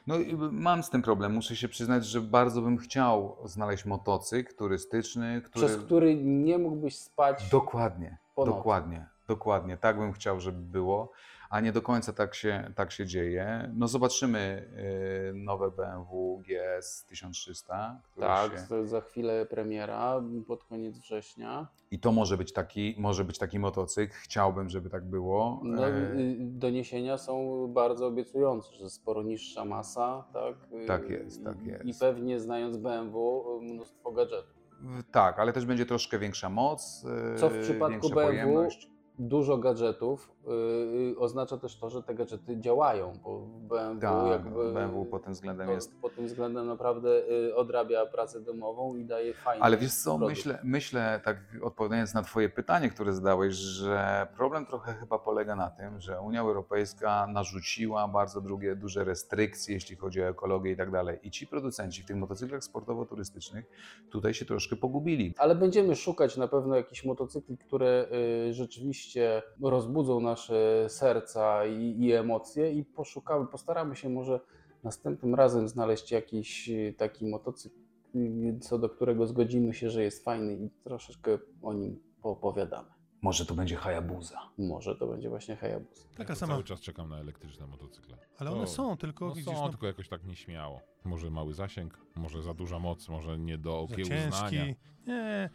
No mam z tym problem. Muszę się przyznać, że bardzo bym chciał znaleźć motocykl turystyczny, który... Przez który nie mógłbyś spać Dokładnie, dokładnie. Dokładnie, tak bym chciał, żeby było, a nie do końca tak się, tak się dzieje. No zobaczymy y, nowe BMW GS 1300. które Tak, się... za- chwilę premiera, pod koniec września. I to może być, taki, może być taki motocykl. Chciałbym, żeby tak było. No, E, y, doniesienia są bardzo obiecujące, że sporo niższa masa, tak? Y, Tak jest, tak jest. I pewnie znając BMW, mnóstwo gadżetów. Tak, ale też będzie troszkę większa moc. Co w przypadku BMW pojemność. dużo gadżetów oznacza też to, że te gadżety działają, bo BMW Tak, jakby BMW pod tym względem to, jest pod tym względem naprawdę y, odrabia pracę domową i daje fajny Ale wiesz co, produkt. myślę, myślę, tak odpowiadając na Twoje pytanie, które zadałeś, że problem trochę chyba polega na tym, że Unia Europejska narzuciła bardzo drugie, duże restrykcje, jeśli chodzi o ekologię i tak dalej. I ci producenci w tych motocyklach sportowo-turystycznych tutaj się troszkę pogubili. Ale będziemy szukać na pewno jakichś motocykli, które y, rzeczywiście rozbudzą nasze serca i, i emocje i poszukamy, postaramy się może następnym razem znaleźć jakiś y, taki motocykl, y, co do którego zgodzimy się, że jest fajny i troszeczkę o nim poopowiadamy. Może to będzie Hayabusa. Może to będzie właśnie Hayabusa. Taka ja sama. cały czas czekam na elektryczne motocykle. Ale To- one są, tylko No widzisz, są, no, tylko jakoś tak nieśmiało. Może mały zasięg, może za duża moc, może nie do okiełznania. ciężki. Nie.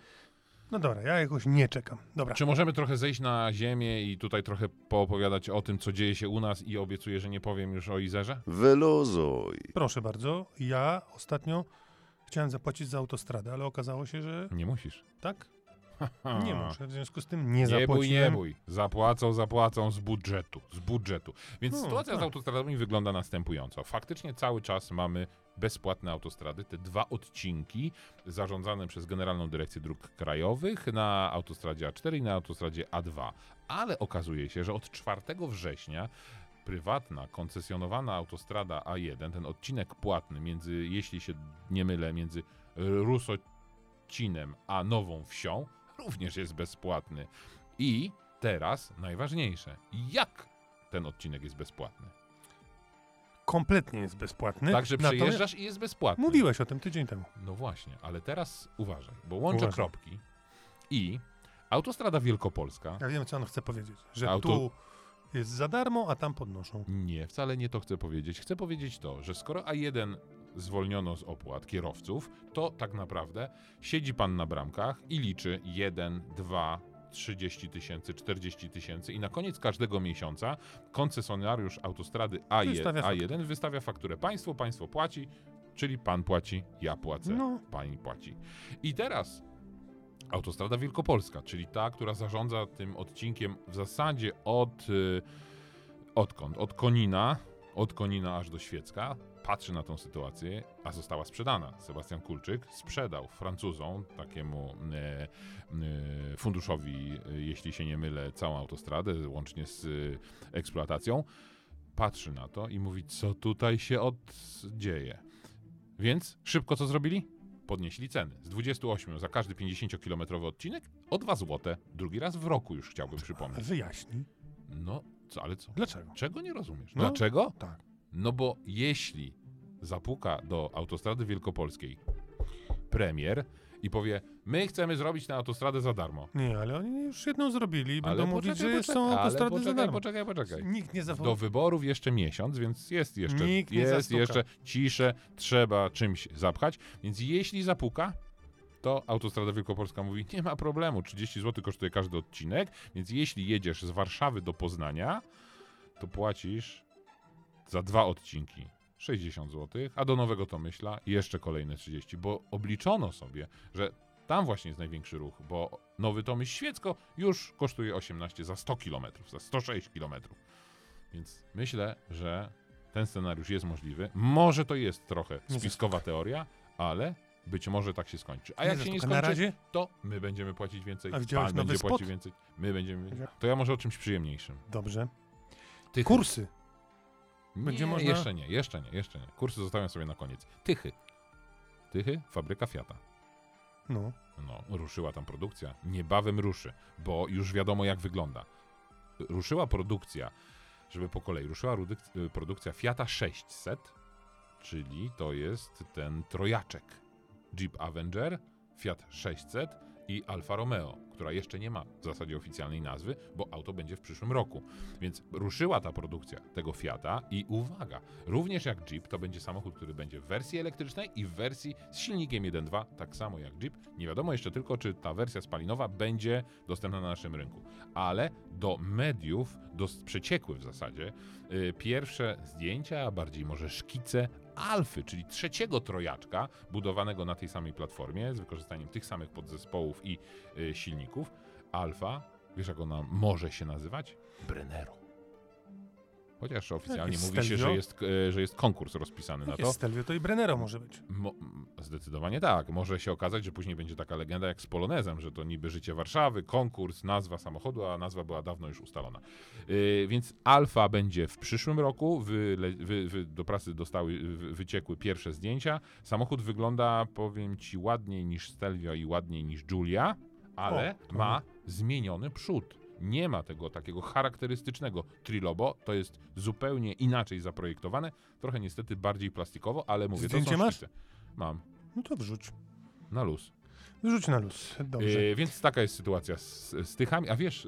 No dobra, ja jakoś nie czekam. Dobra. Czy możemy trochę zejść na ziemię i tutaj trochę poopowiadać o tym, co dzieje się u nas i obiecuję, że nie powiem już o Izerze? Wyluzuj. Proszę bardzo. Ja ostatnio chciałem zapłacić za autostradę, ale okazało się, że Nie musisz. tak, nie muszę. W związku z tym nie Nie bój, nie bój. Zapłacą, zapłacą z budżetu. Z budżetu. Więc No, sytuacja z tak. autostradami wygląda następująco. Faktycznie cały czas mamy bezpłatne autostrady, te dwa odcinki zarządzane przez Generalną Dyrekcję Dróg Krajowych na autostradzie A4 i na autostradzie A2. Ale okazuje się, że od 4 września prywatna, koncesjonowana autostrada A1, ten odcinek płatny między, jeśli się nie mylę, między Rusocinem a Nową Wsią, również jest bezpłatny. I teraz najważniejsze, jak ten odcinek jest bezpłatny? Kompletnie jest bezpłatny. Także Natomiast przejeżdżasz i jest bezpłatny. Mówiłeś o tym tydzień temu. No właśnie, ale teraz uważaj, bo łączę Uważam. kropki i autostrada Wielkopolska. Ja wiem, co on chce powiedzieć. Że Auto- tu jest za darmo, a tam podnoszą. Nie, wcale nie to chcę powiedzieć. Chcę powiedzieć to, że skoro A1 zwolniono z opłat kierowców, to tak naprawdę siedzi pan na bramkach i liczy 1, 2, 30 tysięcy, 40 tysięcy i na koniec każdego miesiąca koncesjonariusz autostrady A1 Wystawia A1 wystawia fakturę państwu, państwo płaci, czyli pan płaci, ja płacę, No. pani płaci. I teraz autostrada Wielkopolska, czyli ta, która zarządza tym odcinkiem w zasadzie od... y, Odkąd? Od Konina, od Konina aż do Świecka. Patrzy na tą sytuację, a została sprzedana. Sebastian Kulczyk sprzedał Francuzom, takiemu e, e, funduszowi, e, jeśli się nie mylę, całą autostradę, łącznie z e, eksploatacją. Patrzy na to i mówi, co tutaj się oddzieje. Więc szybko co zrobili? Podnieśli ceny. Z 28 za każdy 50-kilometrowy odcinek o 2 zł. Drugi raz w roku już chciałbym przypomnieć. Wyjaśnij. No, co, ale co? Dlaczego? Czego nie rozumiesz? No. Dlaczego? Tak. No bo jeśli zapuka do autostrady wielkopolskiej premier i powie, my chcemy zrobić tę autostradę za darmo. Nie, ale oni już jedną zrobili i będą mówić, że poczekaj, są autostrady za poczekaj, darmo. poczekaj, poczekaj. Nikt nie Do zawołał. wyborów jeszcze miesiąc, więc jest jeszcze, Nikt jest zastuka. jeszcze ciszę, trzeba czymś zapchać. Więc jeśli zapuka, to Autostrada Wielkopolska mówi, nie ma problemu, 30 zł kosztuje każdy odcinek, więc jeśli jedziesz z Warszawy do Poznania, to płacisz za dwa odcinki 60 zł, a do Nowego Tomyśla jeszcze kolejne 30, bo obliczono sobie, że tam właśnie jest największy ruch, bo Nowy Tomyśl Świecko już kosztuje 18 za 100 km, za 106 km. Więc myślę, że ten scenariusz jest możliwy. Może to jest trochę spiskowa teoria, ale być może tak się skończy. A jak się nie skończy, to my będziemy płacić więcej, A pan będzie spot? płacić więcej, my będziemy... To ja może o czymś przyjemniejszym. Dobrze. Tychy. Kursy. Nie, będzie można- Jeszcze nie, jeszcze nie, jeszcze nie. Kursy zostawiam sobie na koniec. Tychy. Tychy, fabryka Fiata. No. No, ruszyła tam produkcja. Niebawem ruszy, bo już wiadomo jak wygląda. Ruszyła produkcja, żeby po kolei, ruszyła y, produkcja Fiata 600, czyli to jest ten trojaczek. Jeep Avenger, Fiat 600 i Alfa Romeo. która jeszcze nie ma w zasadzie oficjalnej nazwy, bo auto będzie w przyszłym roku. Więc ruszyła ta produkcja tego Fiata i uwaga, również jak Jeep, to będzie samochód, który będzie w wersji elektrycznej i w wersji z silnikiem 1.2, tak samo jak Jeep. Nie wiadomo jeszcze tylko, czy ta wersja spalinowa będzie dostępna na naszym rynku. Ale do mediów, do przeciekły w zasadzie, yy, pierwsze zdjęcia, a bardziej może szkice Alfy, czyli trzeciego trojaczka budowanego na tej samej platformie z wykorzystaniem tych samych podzespołów i y, silników. Alfa, wiesz jak ona może się nazywać? Brennero. Chociaż oficjalnie jest mówi się, Stelvio? że jest, e, że jest konkurs rozpisany na Jak to. Stelvio, to i Brennero może być. Mo- zdecydowanie tak. Może się okazać, że później będzie taka legenda jak z Polonezem, że to niby życie Warszawy, konkurs, nazwa samochodu, a nazwa była dawno już ustalona. Yy, więc Alfa będzie w przyszłym roku. Wyle, wy, wy, do pracy dostały, wy, wyciekły pierwsze zdjęcia. Samochód wygląda, powiem ci, ładniej niż Stelvio i ładniej niż Giulia, ale O, ma zmieniony przód. Nie ma tego takiego charakterystycznego trilobo, to jest zupełnie inaczej zaprojektowane, trochę niestety bardziej plastikowo, ale mówię, Zdjęcie to są masz? szkice. Mam, No to wrzuć. na luz. Wrzuć na luz. Dobrze. Yy, więc taka jest sytuacja z, z Tychami. A wiesz,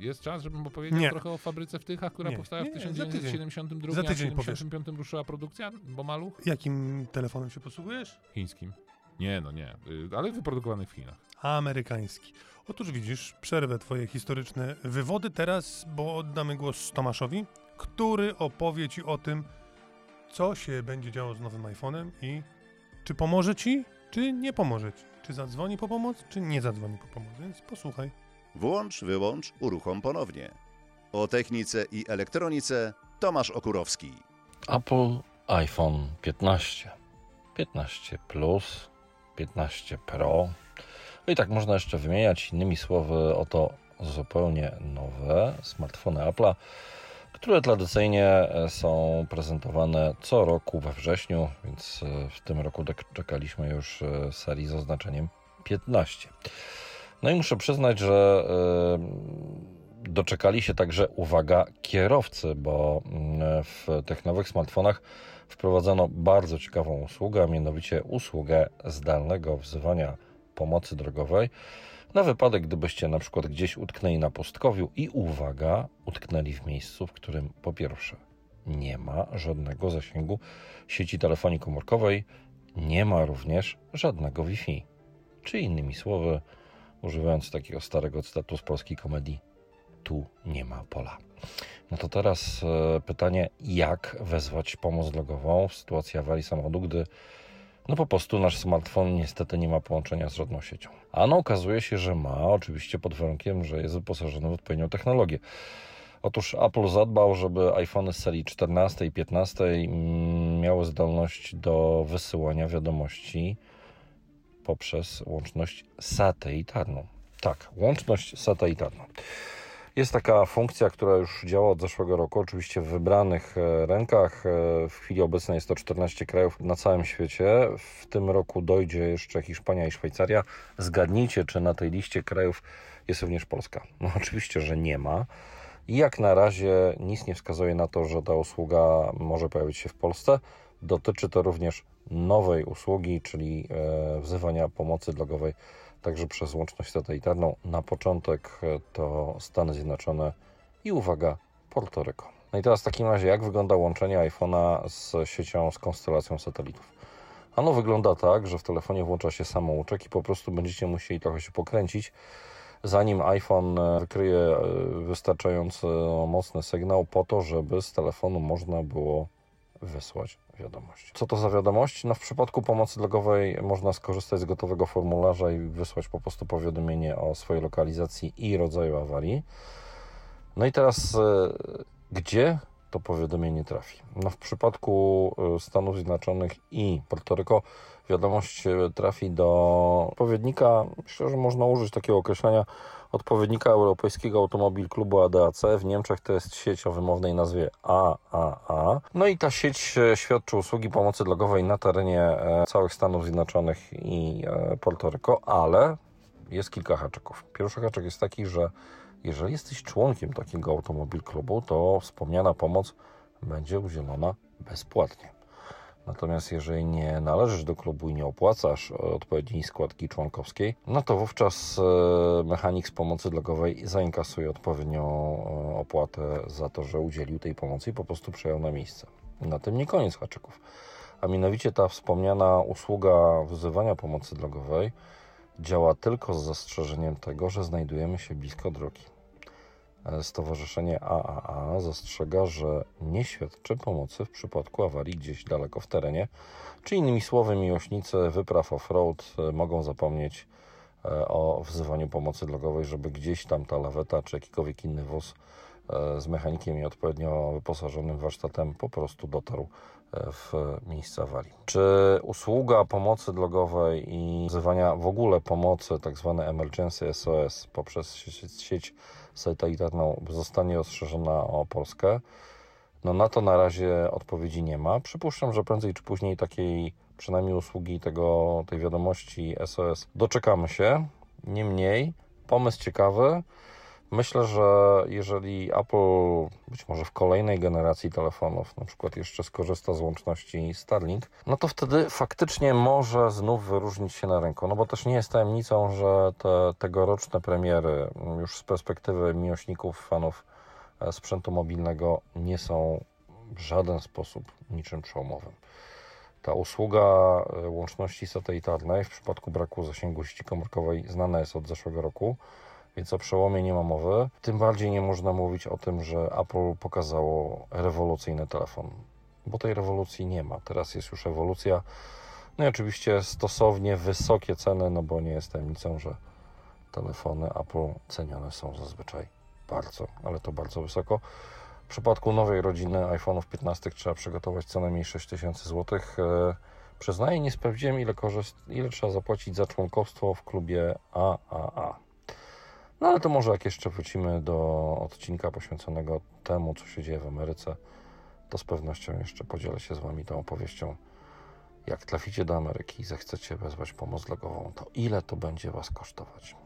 jest czas, żebym opowiedział Nie. trochę o fabryce w Tychach, która Nie, powstała nie, w nie, za tydzień. 1972, Za tydzień w 1975 ruszyła produkcja, bo maluch Jakim telefonem się posługujesz? chińskim. Nie, no nie, yy, ale wyprodukowany w Chinach. Amerykański. Otóż widzisz, przerwę twoje historyczne wywody teraz, bo oddamy głos Tomaszowi, który opowie ci o tym, co się będzie działo z nowym iPhone'em i czy pomoże ci, czy nie pomoże ci. Czy zadzwoni po pomoc, czy nie zadzwoni po pomoc. Więc posłuchaj. Włącz, wyłącz, uruchom ponownie. O technice i elektronice Tomasz Okurowski. Apple iPhone 15, 15 Plus, 15 Pro. No i tak można jeszcze wymieniać. Innymi słowy, oto zupełnie nowe smartfony Apple'a, które tradycyjnie e, są prezentowane co roku we wrześniu, więc e, w tym roku czekaliśmy już e, serii z oznaczeniem 15. No i muszę przyznać, że doczekali się także, uwaga, kierowcy, bo mm, w tych nowych smartfonach wprowadzono bardzo ciekawą usługę, a mianowicie usługę zdalnego wzywania pomocy drogowej na wypadek, gdybyście na przykład gdzieś utknęli na pustkowiu i uwaga, utknęli w miejscu, w którym po pierwsze nie ma żadnego zasięgu sieci telefonii komórkowej, nie ma również żadnego Wi-Fi. Czy innymi słowy, używając takiego starego cytatu z polskiej komedii, tu nie ma pola. No to teraz e, pytanie, jak wezwać pomoc drogową w sytuacji awarii samochodu, gdy no po prostu nasz smartfon niestety nie ma połączenia z żadną siecią. A no okazuje się, że ma, oczywiście pod warunkiem, że jest wyposażony w odpowiednią technologię. Otóż Apple zadbał, żeby iPhony z serii 14 i 15 mm, miały zdolność do wysyłania wiadomości poprzez łączność satelitarną. Tak, łączność satelitarną. Jest taka funkcja, która już działa od zeszłego roku, oczywiście w wybranych e, rękach. E, W chwili obecnej jest to 14 krajów na całym świecie. W tym roku dojdzie jeszcze Hiszpania i Szwajcaria. Zgadnijcie, czy na tej liście krajów jest również Polska. No oczywiście, że nie ma. I jak na razie nic nie wskazuje na to, że ta usługa może pojawić się w Polsce. Dotyczy to również nowej usługi, czyli e, wzywania pomocy drogowej także przez łączność satelitarną. Na początek e, to Stany Zjednoczone i uwaga, Porto Rico. No i teraz w takim razie, jak wygląda łączenie iPhone'a z siecią, z konstelacją satelitów? Ano wygląda tak, że w telefonie włącza się samouczek i po prostu będziecie musieli trochę się pokręcić, zanim iPhone e, wykryje wystarczająco mocny sygnał po to, żeby z telefonu można było wysłać wiadomość. Co to za wiadomość? No w przypadku pomocy drogowej można skorzystać z gotowego formularza i wysłać po prostu powiadomienie o swojej lokalizacji i rodzaju awarii. No i teraz e, gdzie to powiadomienie trafi? No w przypadku e, Stanów Zjednoczonych i Porto Rico wiadomość e, trafi do odpowiednika, myślę, że można użyć takiego określenia, odpowiednika europejskiego Automobil Klubu ADAC. W Niemczech to jest sieć o wymownej nazwie AAA. No i ta sieć e, świadczy usługi pomocy drogowej na terenie e, całych Stanów Zjednoczonych i e, Porto Rico, ale jest kilka haczyków. Pierwszy haczyk jest taki, że jeżeli jesteś członkiem takiego Automobil Klubu, to wspomniana pomoc będzie udzielona bezpłatnie. Natomiast jeżeli nie należysz do klubu i nie opłacasz odpowiedniej składki członkowskiej, no to wówczas e, mechanik z pomocy drogowej zainkasuje odpowiednią e, opłatę za to, że udzielił tej pomocy i po prostu przejął na miejsce. Na tym nie koniec haczyków. A mianowicie ta wspomniana usługa wzywania pomocy drogowej działa tylko z zastrzeżeniem tego, że znajdujemy się blisko drogi. E, Stowarzyszenie AAA zastrzega, że nie świadczy pomocy w przypadku awarii gdzieś daleko w terenie, czy innymi słowy, miłośnicy wypraw off-road e, mogą zapomnieć e, o wzywaniu pomocy drogowej, żeby gdzieś tam ta laweta czy jakikolwiek inny wóz z mechanikiem i odpowiednio wyposażonym warsztatem po prostu dotarł w miejsce awarii. Czy usługa pomocy drogowej i wzywania w ogóle pomocy, tak zwane emergency SOS, poprzez sieć satelitarną zostanie rozszerzona o Polskę? No na to na razie odpowiedzi nie ma. Przypuszczam, że prędzej czy później takiej przynajmniej usługi tego, tej wiadomości SOS doczekamy się. Niemniej pomysł ciekawy. Myślę, że jeżeli Apple być może w kolejnej generacji telefonów na przykład jeszcze skorzysta z łączności Starlink, no to wtedy faktycznie może znów wyróżnić się na rynku. No bo też nie jest tajemnicą, że te tegoroczne premiery już z perspektywy miłośników, fanów e, sprzętu mobilnego nie są w żaden sposób niczym przełomowym. Ta usługa e, łączności satelitarnej w przypadku braku zasięgu sieci komórkowej znana jest od zeszłego roku, więc o przełomie nie ma mowy. Tym bardziej nie można mówić o tym, że Apple pokazało rewolucyjny telefon, bo tej rewolucji nie ma. Teraz jest już ewolucja. No i oczywiście stosownie wysokie ceny, no bo nie jest tajemnicą, że telefony Apple cenione są zazwyczaj bardzo, ale to bardzo wysoko. W przypadku nowej rodziny iPhone'ów 15 trzeba przygotować co najmniej 6000 zł. E, Przyznaję, nie sprawdziłem ile, korzyst- ile trzeba zapłacić za członkostwo w klubie AAA. No ale to może jak jeszcze wrócimy do odcinka poświęconego temu, co się dzieje w Ameryce, to z pewnością jeszcze podzielę się z Wami tą opowieścią. Jak traficie do Ameryki i zechcecie wezwać pomoc drogową, to ile to będzie Was kosztować?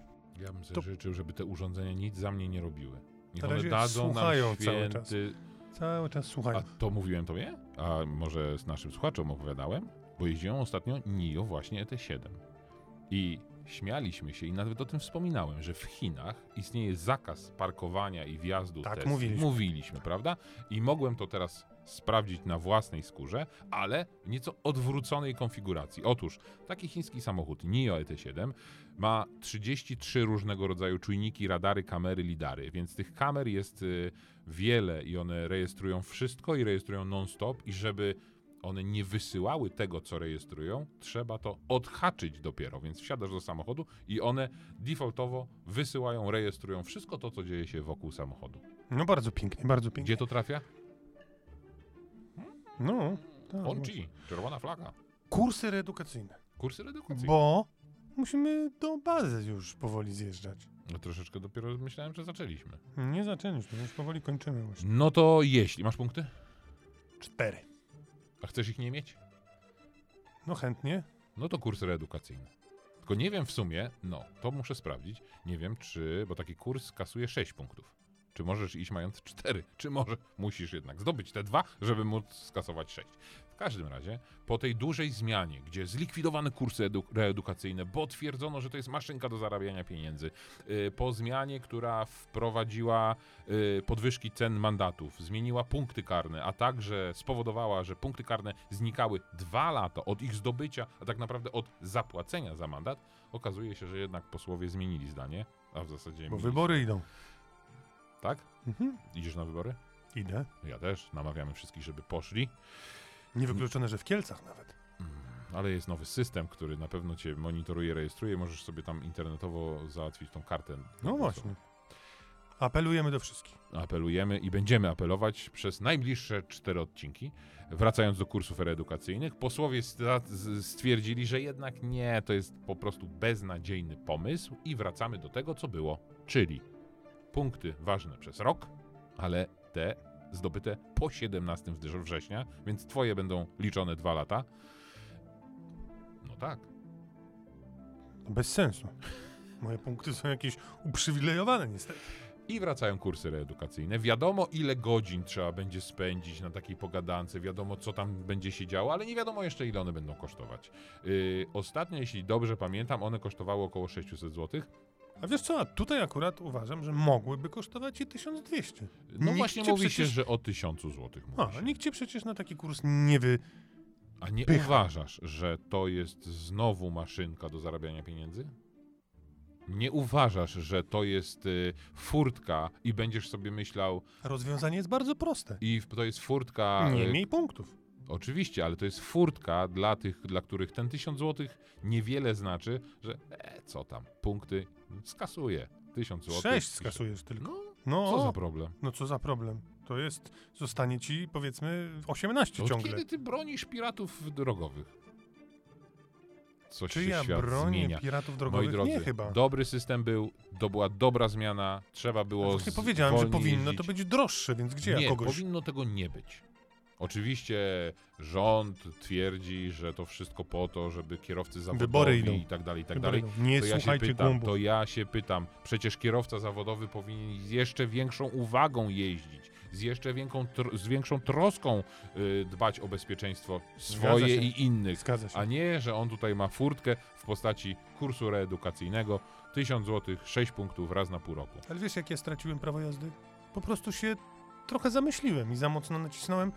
Ja bym sobie To- życzył, żeby te urządzenia nic za mnie nie robiły. Niech one dadzą nam słuchają cały czas. święty... Cały czas A słuchają. to mówiłem tobie? A może z naszym słuchaczom opowiadałem? Bo jeździłem ostatnio NIO właśnie ET7. I śmialiśmy się i nawet o tym wspominałem, że w Chinach istnieje zakaz parkowania i wjazdu Tak, Tesli. mówiliśmy. Mówiliśmy, prawda? I mogłem to teraz sprawdzić na własnej skórze, ale w nieco odwróconej konfiguracji. Otóż taki chiński samochód NIO ET7 ma 33 różnego rodzaju czujniki, radary, kamery, lidary, więc tych kamer jest y, wiele i one rejestrują wszystko i rejestrują non-stop i żeby one nie wysyłały tego, co rejestrują, trzeba to odhaczyć dopiero, więc wsiadasz do samochodu i one defaultowo wysyłają, rejestrują wszystko to, co dzieje się wokół samochodu. No bardzo pięknie, bardzo pięknie. Gdzie to trafia? No, tak. On G, czerwona flaga. Kursy reedukacyjne. Kursy redukacyjne. Bo musimy do bazy już powoli zjeżdżać. No troszeczkę dopiero myślałem, że zaczęliśmy. Nie zaczęliśmy, już powoli kończymy właśnie. No to jeśli masz punkty, Cztery. A chcesz ich nie mieć, No chętnie. no to kurs reedukacyjny. Tylko nie wiem w sumie, no to muszę sprawdzić, nie wiem czy, bo taki kurs kasuje 6 punktów. Czy możesz iść mając 4, czy może musisz jednak zdobyć te dwa, żeby móc skasować 6. W każdym razie, po tej dużej zmianie, gdzie zlikwidowano kursy edu- reedukacyjne, bo twierdzono, że to jest maszynka do zarabiania pieniędzy, yy, po zmianie, która wprowadziła yy, podwyżki cen mandatów, zmieniła punkty karne, a także spowodowała, że punkty karne znikały dwa lata od ich zdobycia, a tak naprawdę od zapłacenia za mandat, okazuje się, że jednak posłowie zmienili zdanie, a w zasadzie... Bo wybory idą. Tak? Mhm. Idziesz na wybory? Idę. Ja też. Namawiamy wszystkich, żeby poszli. Niewykluczone, że w Kielcach nawet. Mm, Ale jest nowy system, który na pewno cię monitoruje, rejestruje. Możesz sobie tam internetowo załatwić tą kartę. No właśnie. Apelujemy do wszystkich. Apelujemy i będziemy apelować przez najbliższe cztery odcinki. Wracając do kursów reedukacyjnych, posłowie stwierdzili, że jednak nie, to jest po prostu beznadziejny pomysł i wracamy do tego, co było, czyli punkty ważne przez rok, ale te zdobyte po 17 wrze- września, więc twoje będą liczone dwa lata. No tak. Bez sensu. Moje punkty są jakieś uprzywilejowane niestety. I wracają kursy reedukacyjne. Wiadomo, ile godzin trzeba będzie spędzić na takiej pogadance, wiadomo, co tam będzie się działo, ale nie wiadomo jeszcze, ile one będą kosztować. Yy, ostatnio, jeśli dobrze pamiętam, one kosztowały około 600 zł. A wiesz co, a tutaj akurat uważam, że mogłyby kosztować i 1200. No Nikt właśnie mówi się, przecież- że o 1000 zł A, mówi się. nikt cię przecież na taki kurs nie wy... A nie Pycha. uważasz, że to jest znowu maszynka do zarabiania pieniędzy? Nie uważasz, że to jest y, furtka i będziesz sobie myślał, Rozwiązanie jest bardzo proste. i to jest furtka. Nie y, mniej punktów. Oczywiście, ale to jest furtka dla tych, dla których ten 1000 zł niewiele znaczy, że e, co tam, punkty skasuje. 1000 zł. Sześć skasujesz tylko. No, No, co za problem? no co za problem. To jest, zostanie ci powiedzmy 18 Od ciągle. kiedy ty bronisz piratów drogowych? Coś Czy się ja bronię zmienia. piratów Moi drogowych? drodzy, nie chyba. dobry system był, to była dobra zmiana, trzeba było. Właśnie z- powiedziałem, że powinno jeździć. to być droższe, więc gdzie nie, ja kogoś... powinno tego nie być. Oczywiście rząd twierdzi, że to wszystko po to, żeby kierowcy zawodowi i tak dalej, i tak Wybory dalej. idą. Nie to ja się pytam, to ja się pytam, przecież kierowca zawodowy powinien z jeszcze większą uwagą jeździć, z jeszcze większą, tr- z większą troską y, dbać o bezpieczeństwo swoje i innych. A nie, że on tutaj ma furtkę w postaci kursu reedukacyjnego, 1000 zł, 6 punktów raz na pół roku. Ale wiesz, jak ja straciłem prawo jazdy? Po prostu się trochę zamyśliłem i za mocno nacisnąłem.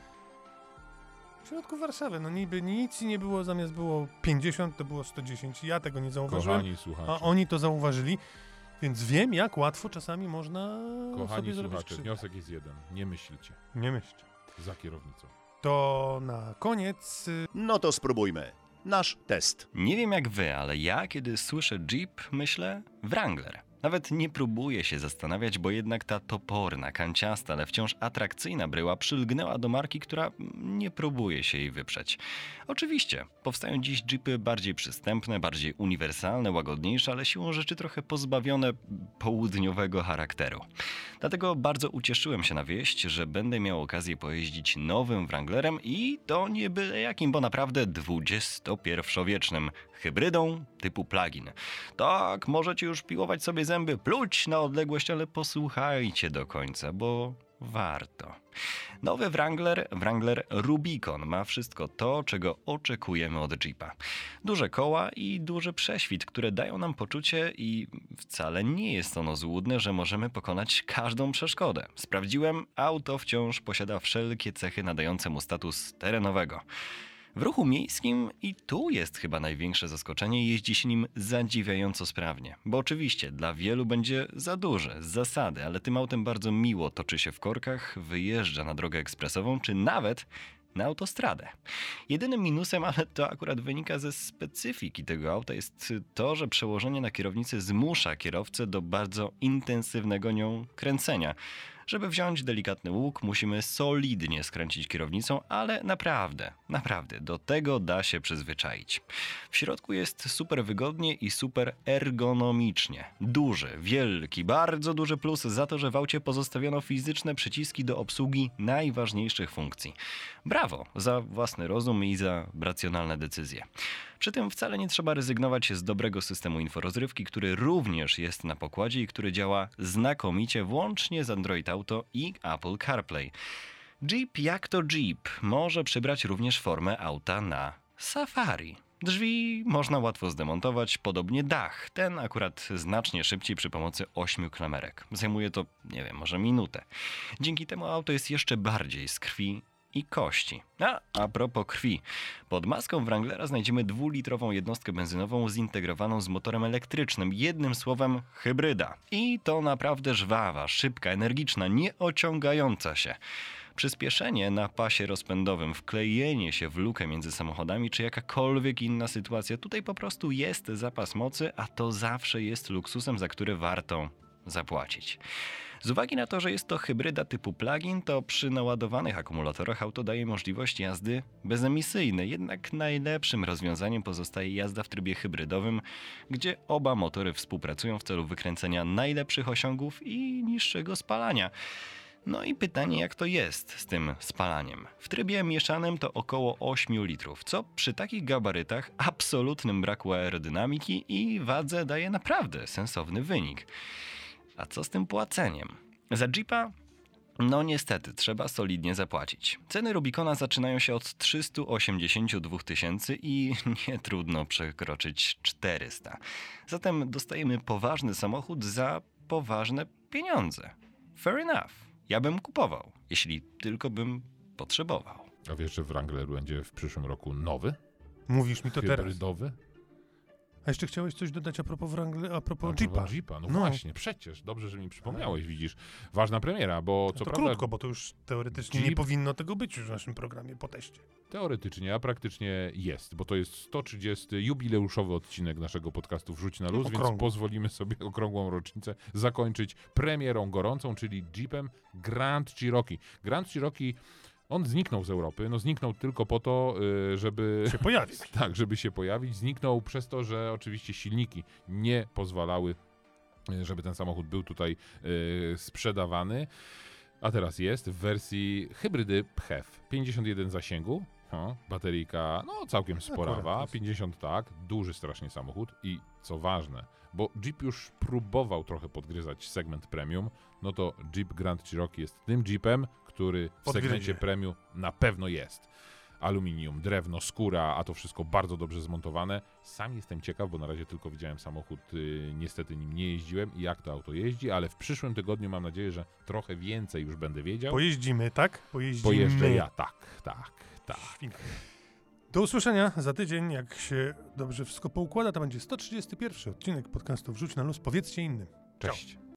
W środku Warszawy, no niby nic i nie było, zamiast było 50, to było 110. Ja tego nie zauważyłem, Kochani słuchacze, a oni to zauważyli, więc wiem, jak łatwo czasami można kochani sobie zrobić słuchacze, krzywdę. wniosek jest jeden. Nie myślcie Nie myślcie. za kierownicą. To na koniec y, No to spróbujmy. Nasz test. Nie wiem jak wy, ale ja kiedy słyszę Jeep, myślę Wrangler. Nawet nie próbuję się zastanawiać, bo jednak ta toporna, kanciasta, ale wciąż atrakcyjna bryła przylgnęła do marki, która nie próbuje się jej wyprzeć. Oczywiście, powstają dziś Jeepy bardziej przystępne, bardziej uniwersalne, łagodniejsze, ale siłą rzeczy trochę pozbawione południowego charakteru. Dlatego bardzo ucieszyłem się na wieść, że będę miał okazję pojeździć nowym Wranglerem i to nie byle jakim, bo naprawdę XXI-wiecznym hybrydą typu plug-in. Tak, możecie już piłować sobie zęby, pluć na odległość, ale posłuchajcie do końca, bo warto. Nowy Wrangler, Wrangler Rubicon ma wszystko to, czego oczekujemy od Jeepa. Duże koła i duży prześwit, które dają nam poczucie i wcale nie jest ono złudne, że możemy pokonać każdą przeszkodę. Sprawdziłem, auto wciąż posiada wszelkie cechy nadające mu status terenowego. W ruchu miejskim i tu jest chyba największe zaskoczenie, jeździ się nim zadziwiająco sprawnie. Bo oczywiście dla wielu będzie za duże, z zasady, ale tym autem bardzo miło toczy się w korkach, wyjeżdża na drogę ekspresową, czy nawet na autostradę. Jedynym minusem, ale to akurat wynika ze specyfiki tego auta, jest to, że przełożenie na kierownicy zmusza kierowcę do bardzo intensywnego nią kręcenia. Żeby wziąć delikatny łuk, musimy solidnie skręcić kierownicą, ale naprawdę, naprawdę do tego da się przyzwyczaić. W środku jest super wygodnie i super ergonomicznie. Duży, wielki, bardzo duży plus za to, że w aucie pozostawiono fizyczne przyciski do obsługi najważniejszych funkcji. Brawo za własny rozum i za racjonalne decyzje. Przy tym wcale nie trzeba rezygnować z dobrego systemu inforozrywki, który również jest na pokładzie i który działa znakomicie włącznie z Android Auto i Apple CarPlay. Jeep jak to Jeep może przybrać również formę auta na safari. Drzwi można łatwo zdemontować, podobnie dach. Ten akurat znacznie szybciej przy pomocy ośmiu klamerek. Zajmuje to, nie wiem, może minutę. Dzięki temu auto jest jeszcze bardziej z krwi i kości. A, a propos krwi. Pod maską Wranglera znajdziemy dwulitrową jednostkę benzynową zintegrowaną z motorem elektrycznym, jednym słowem hybryda. I to naprawdę żwawa, szybka, energiczna, nieociągająca się. Przyspieszenie na pasie rozpędowym, wklejenie się w lukę między samochodami, czy jakakolwiek inna sytuacja, tutaj po prostu jest zapas mocy, a to zawsze jest luksusem, za który warto zapłacić. Z uwagi na to, że jest to hybryda typu plug-in, to przy naładowanych akumulatorach auto daje możliwość jazdy bezemisyjnej. Jednak najlepszym rozwiązaniem pozostaje jazda w trybie hybrydowym, gdzie oba motory współpracują w celu wykręcenia najlepszych osiągów i niższego spalania. No i pytanie, jak to jest z tym spalaniem? W trybie mieszanym to około 8 litrów, co przy takich gabarytach, absolutnym braku aerodynamiki i wadze daje naprawdę sensowny wynik. A co z tym płaceniem? Za Jeepa? No niestety, trzeba solidnie zapłacić. Ceny Rubicona zaczynają się od 382 tysięcy i nie trudno przekroczyć 400. Zatem dostajemy poważny samochód za poważne pieniądze. Fair enough. Ja bym kupował, jeśli tylko bym potrzebował. A wiesz, że Wrangler będzie w przyszłym roku nowy? Mówisz mi to teraz. Hybrydowy? A jeszcze chciałeś coś dodać a propos Wrangler, a propos A, Jeepa? Jeepa. No, No. właśnie, przecież. Dobrze, że mi przypomniałeś, widzisz. Ważna premiera, bo co to prawda krótko, bo to już teoretycznie nie Jeep- powinno tego być już w naszym programie po teście. teoretycznie, a praktycznie jest, bo to jest 130 jubileuszowy odcinek naszego podcastu Wrzuć na luz, więc pozwolimy sobie okrągłą rocznicę zakończyć premierą gorącą, czyli Jeepem Grand Cherokee. Grand Cherokee on zniknął z Europy, no zniknął tylko po to, y, żeby Się pojawi. tak, żeby się pojawić. Zniknął przez to, że oczywiście silniki nie pozwalały, y, żeby ten samochód był tutaj y, sprzedawany. A teraz jest w wersji hybrydy PHEV. 51 zasięgu. Bateryjka, no całkiem sporawa, Akurat. 50 tak, duży strasznie samochód i co ważne, bo Jeep już próbował trochę podgryzać segment premium, no to Jeep Grand Cherokee jest tym Jeepem, który w Podgryzie. segmencie premium na pewno jest aluminium, drewno, skóra, a to wszystko bardzo dobrze zmontowane. Sam jestem ciekaw, bo na razie tylko widziałem samochód, y, niestety nim nie jeździłem i jak to auto jeździ, ale w przyszłym tygodniu mam nadzieję, że trochę więcej już będę wiedział. Pojeździmy, tak? Pojeździmy. Pojeżdżę ja, tak, tak, tak. Świnka. Do usłyszenia za tydzień, jak się dobrze wszystko poukłada, to będzie 131 odcinek podcastu Wrzuć na luz. Powiedzcie innym. Cześć.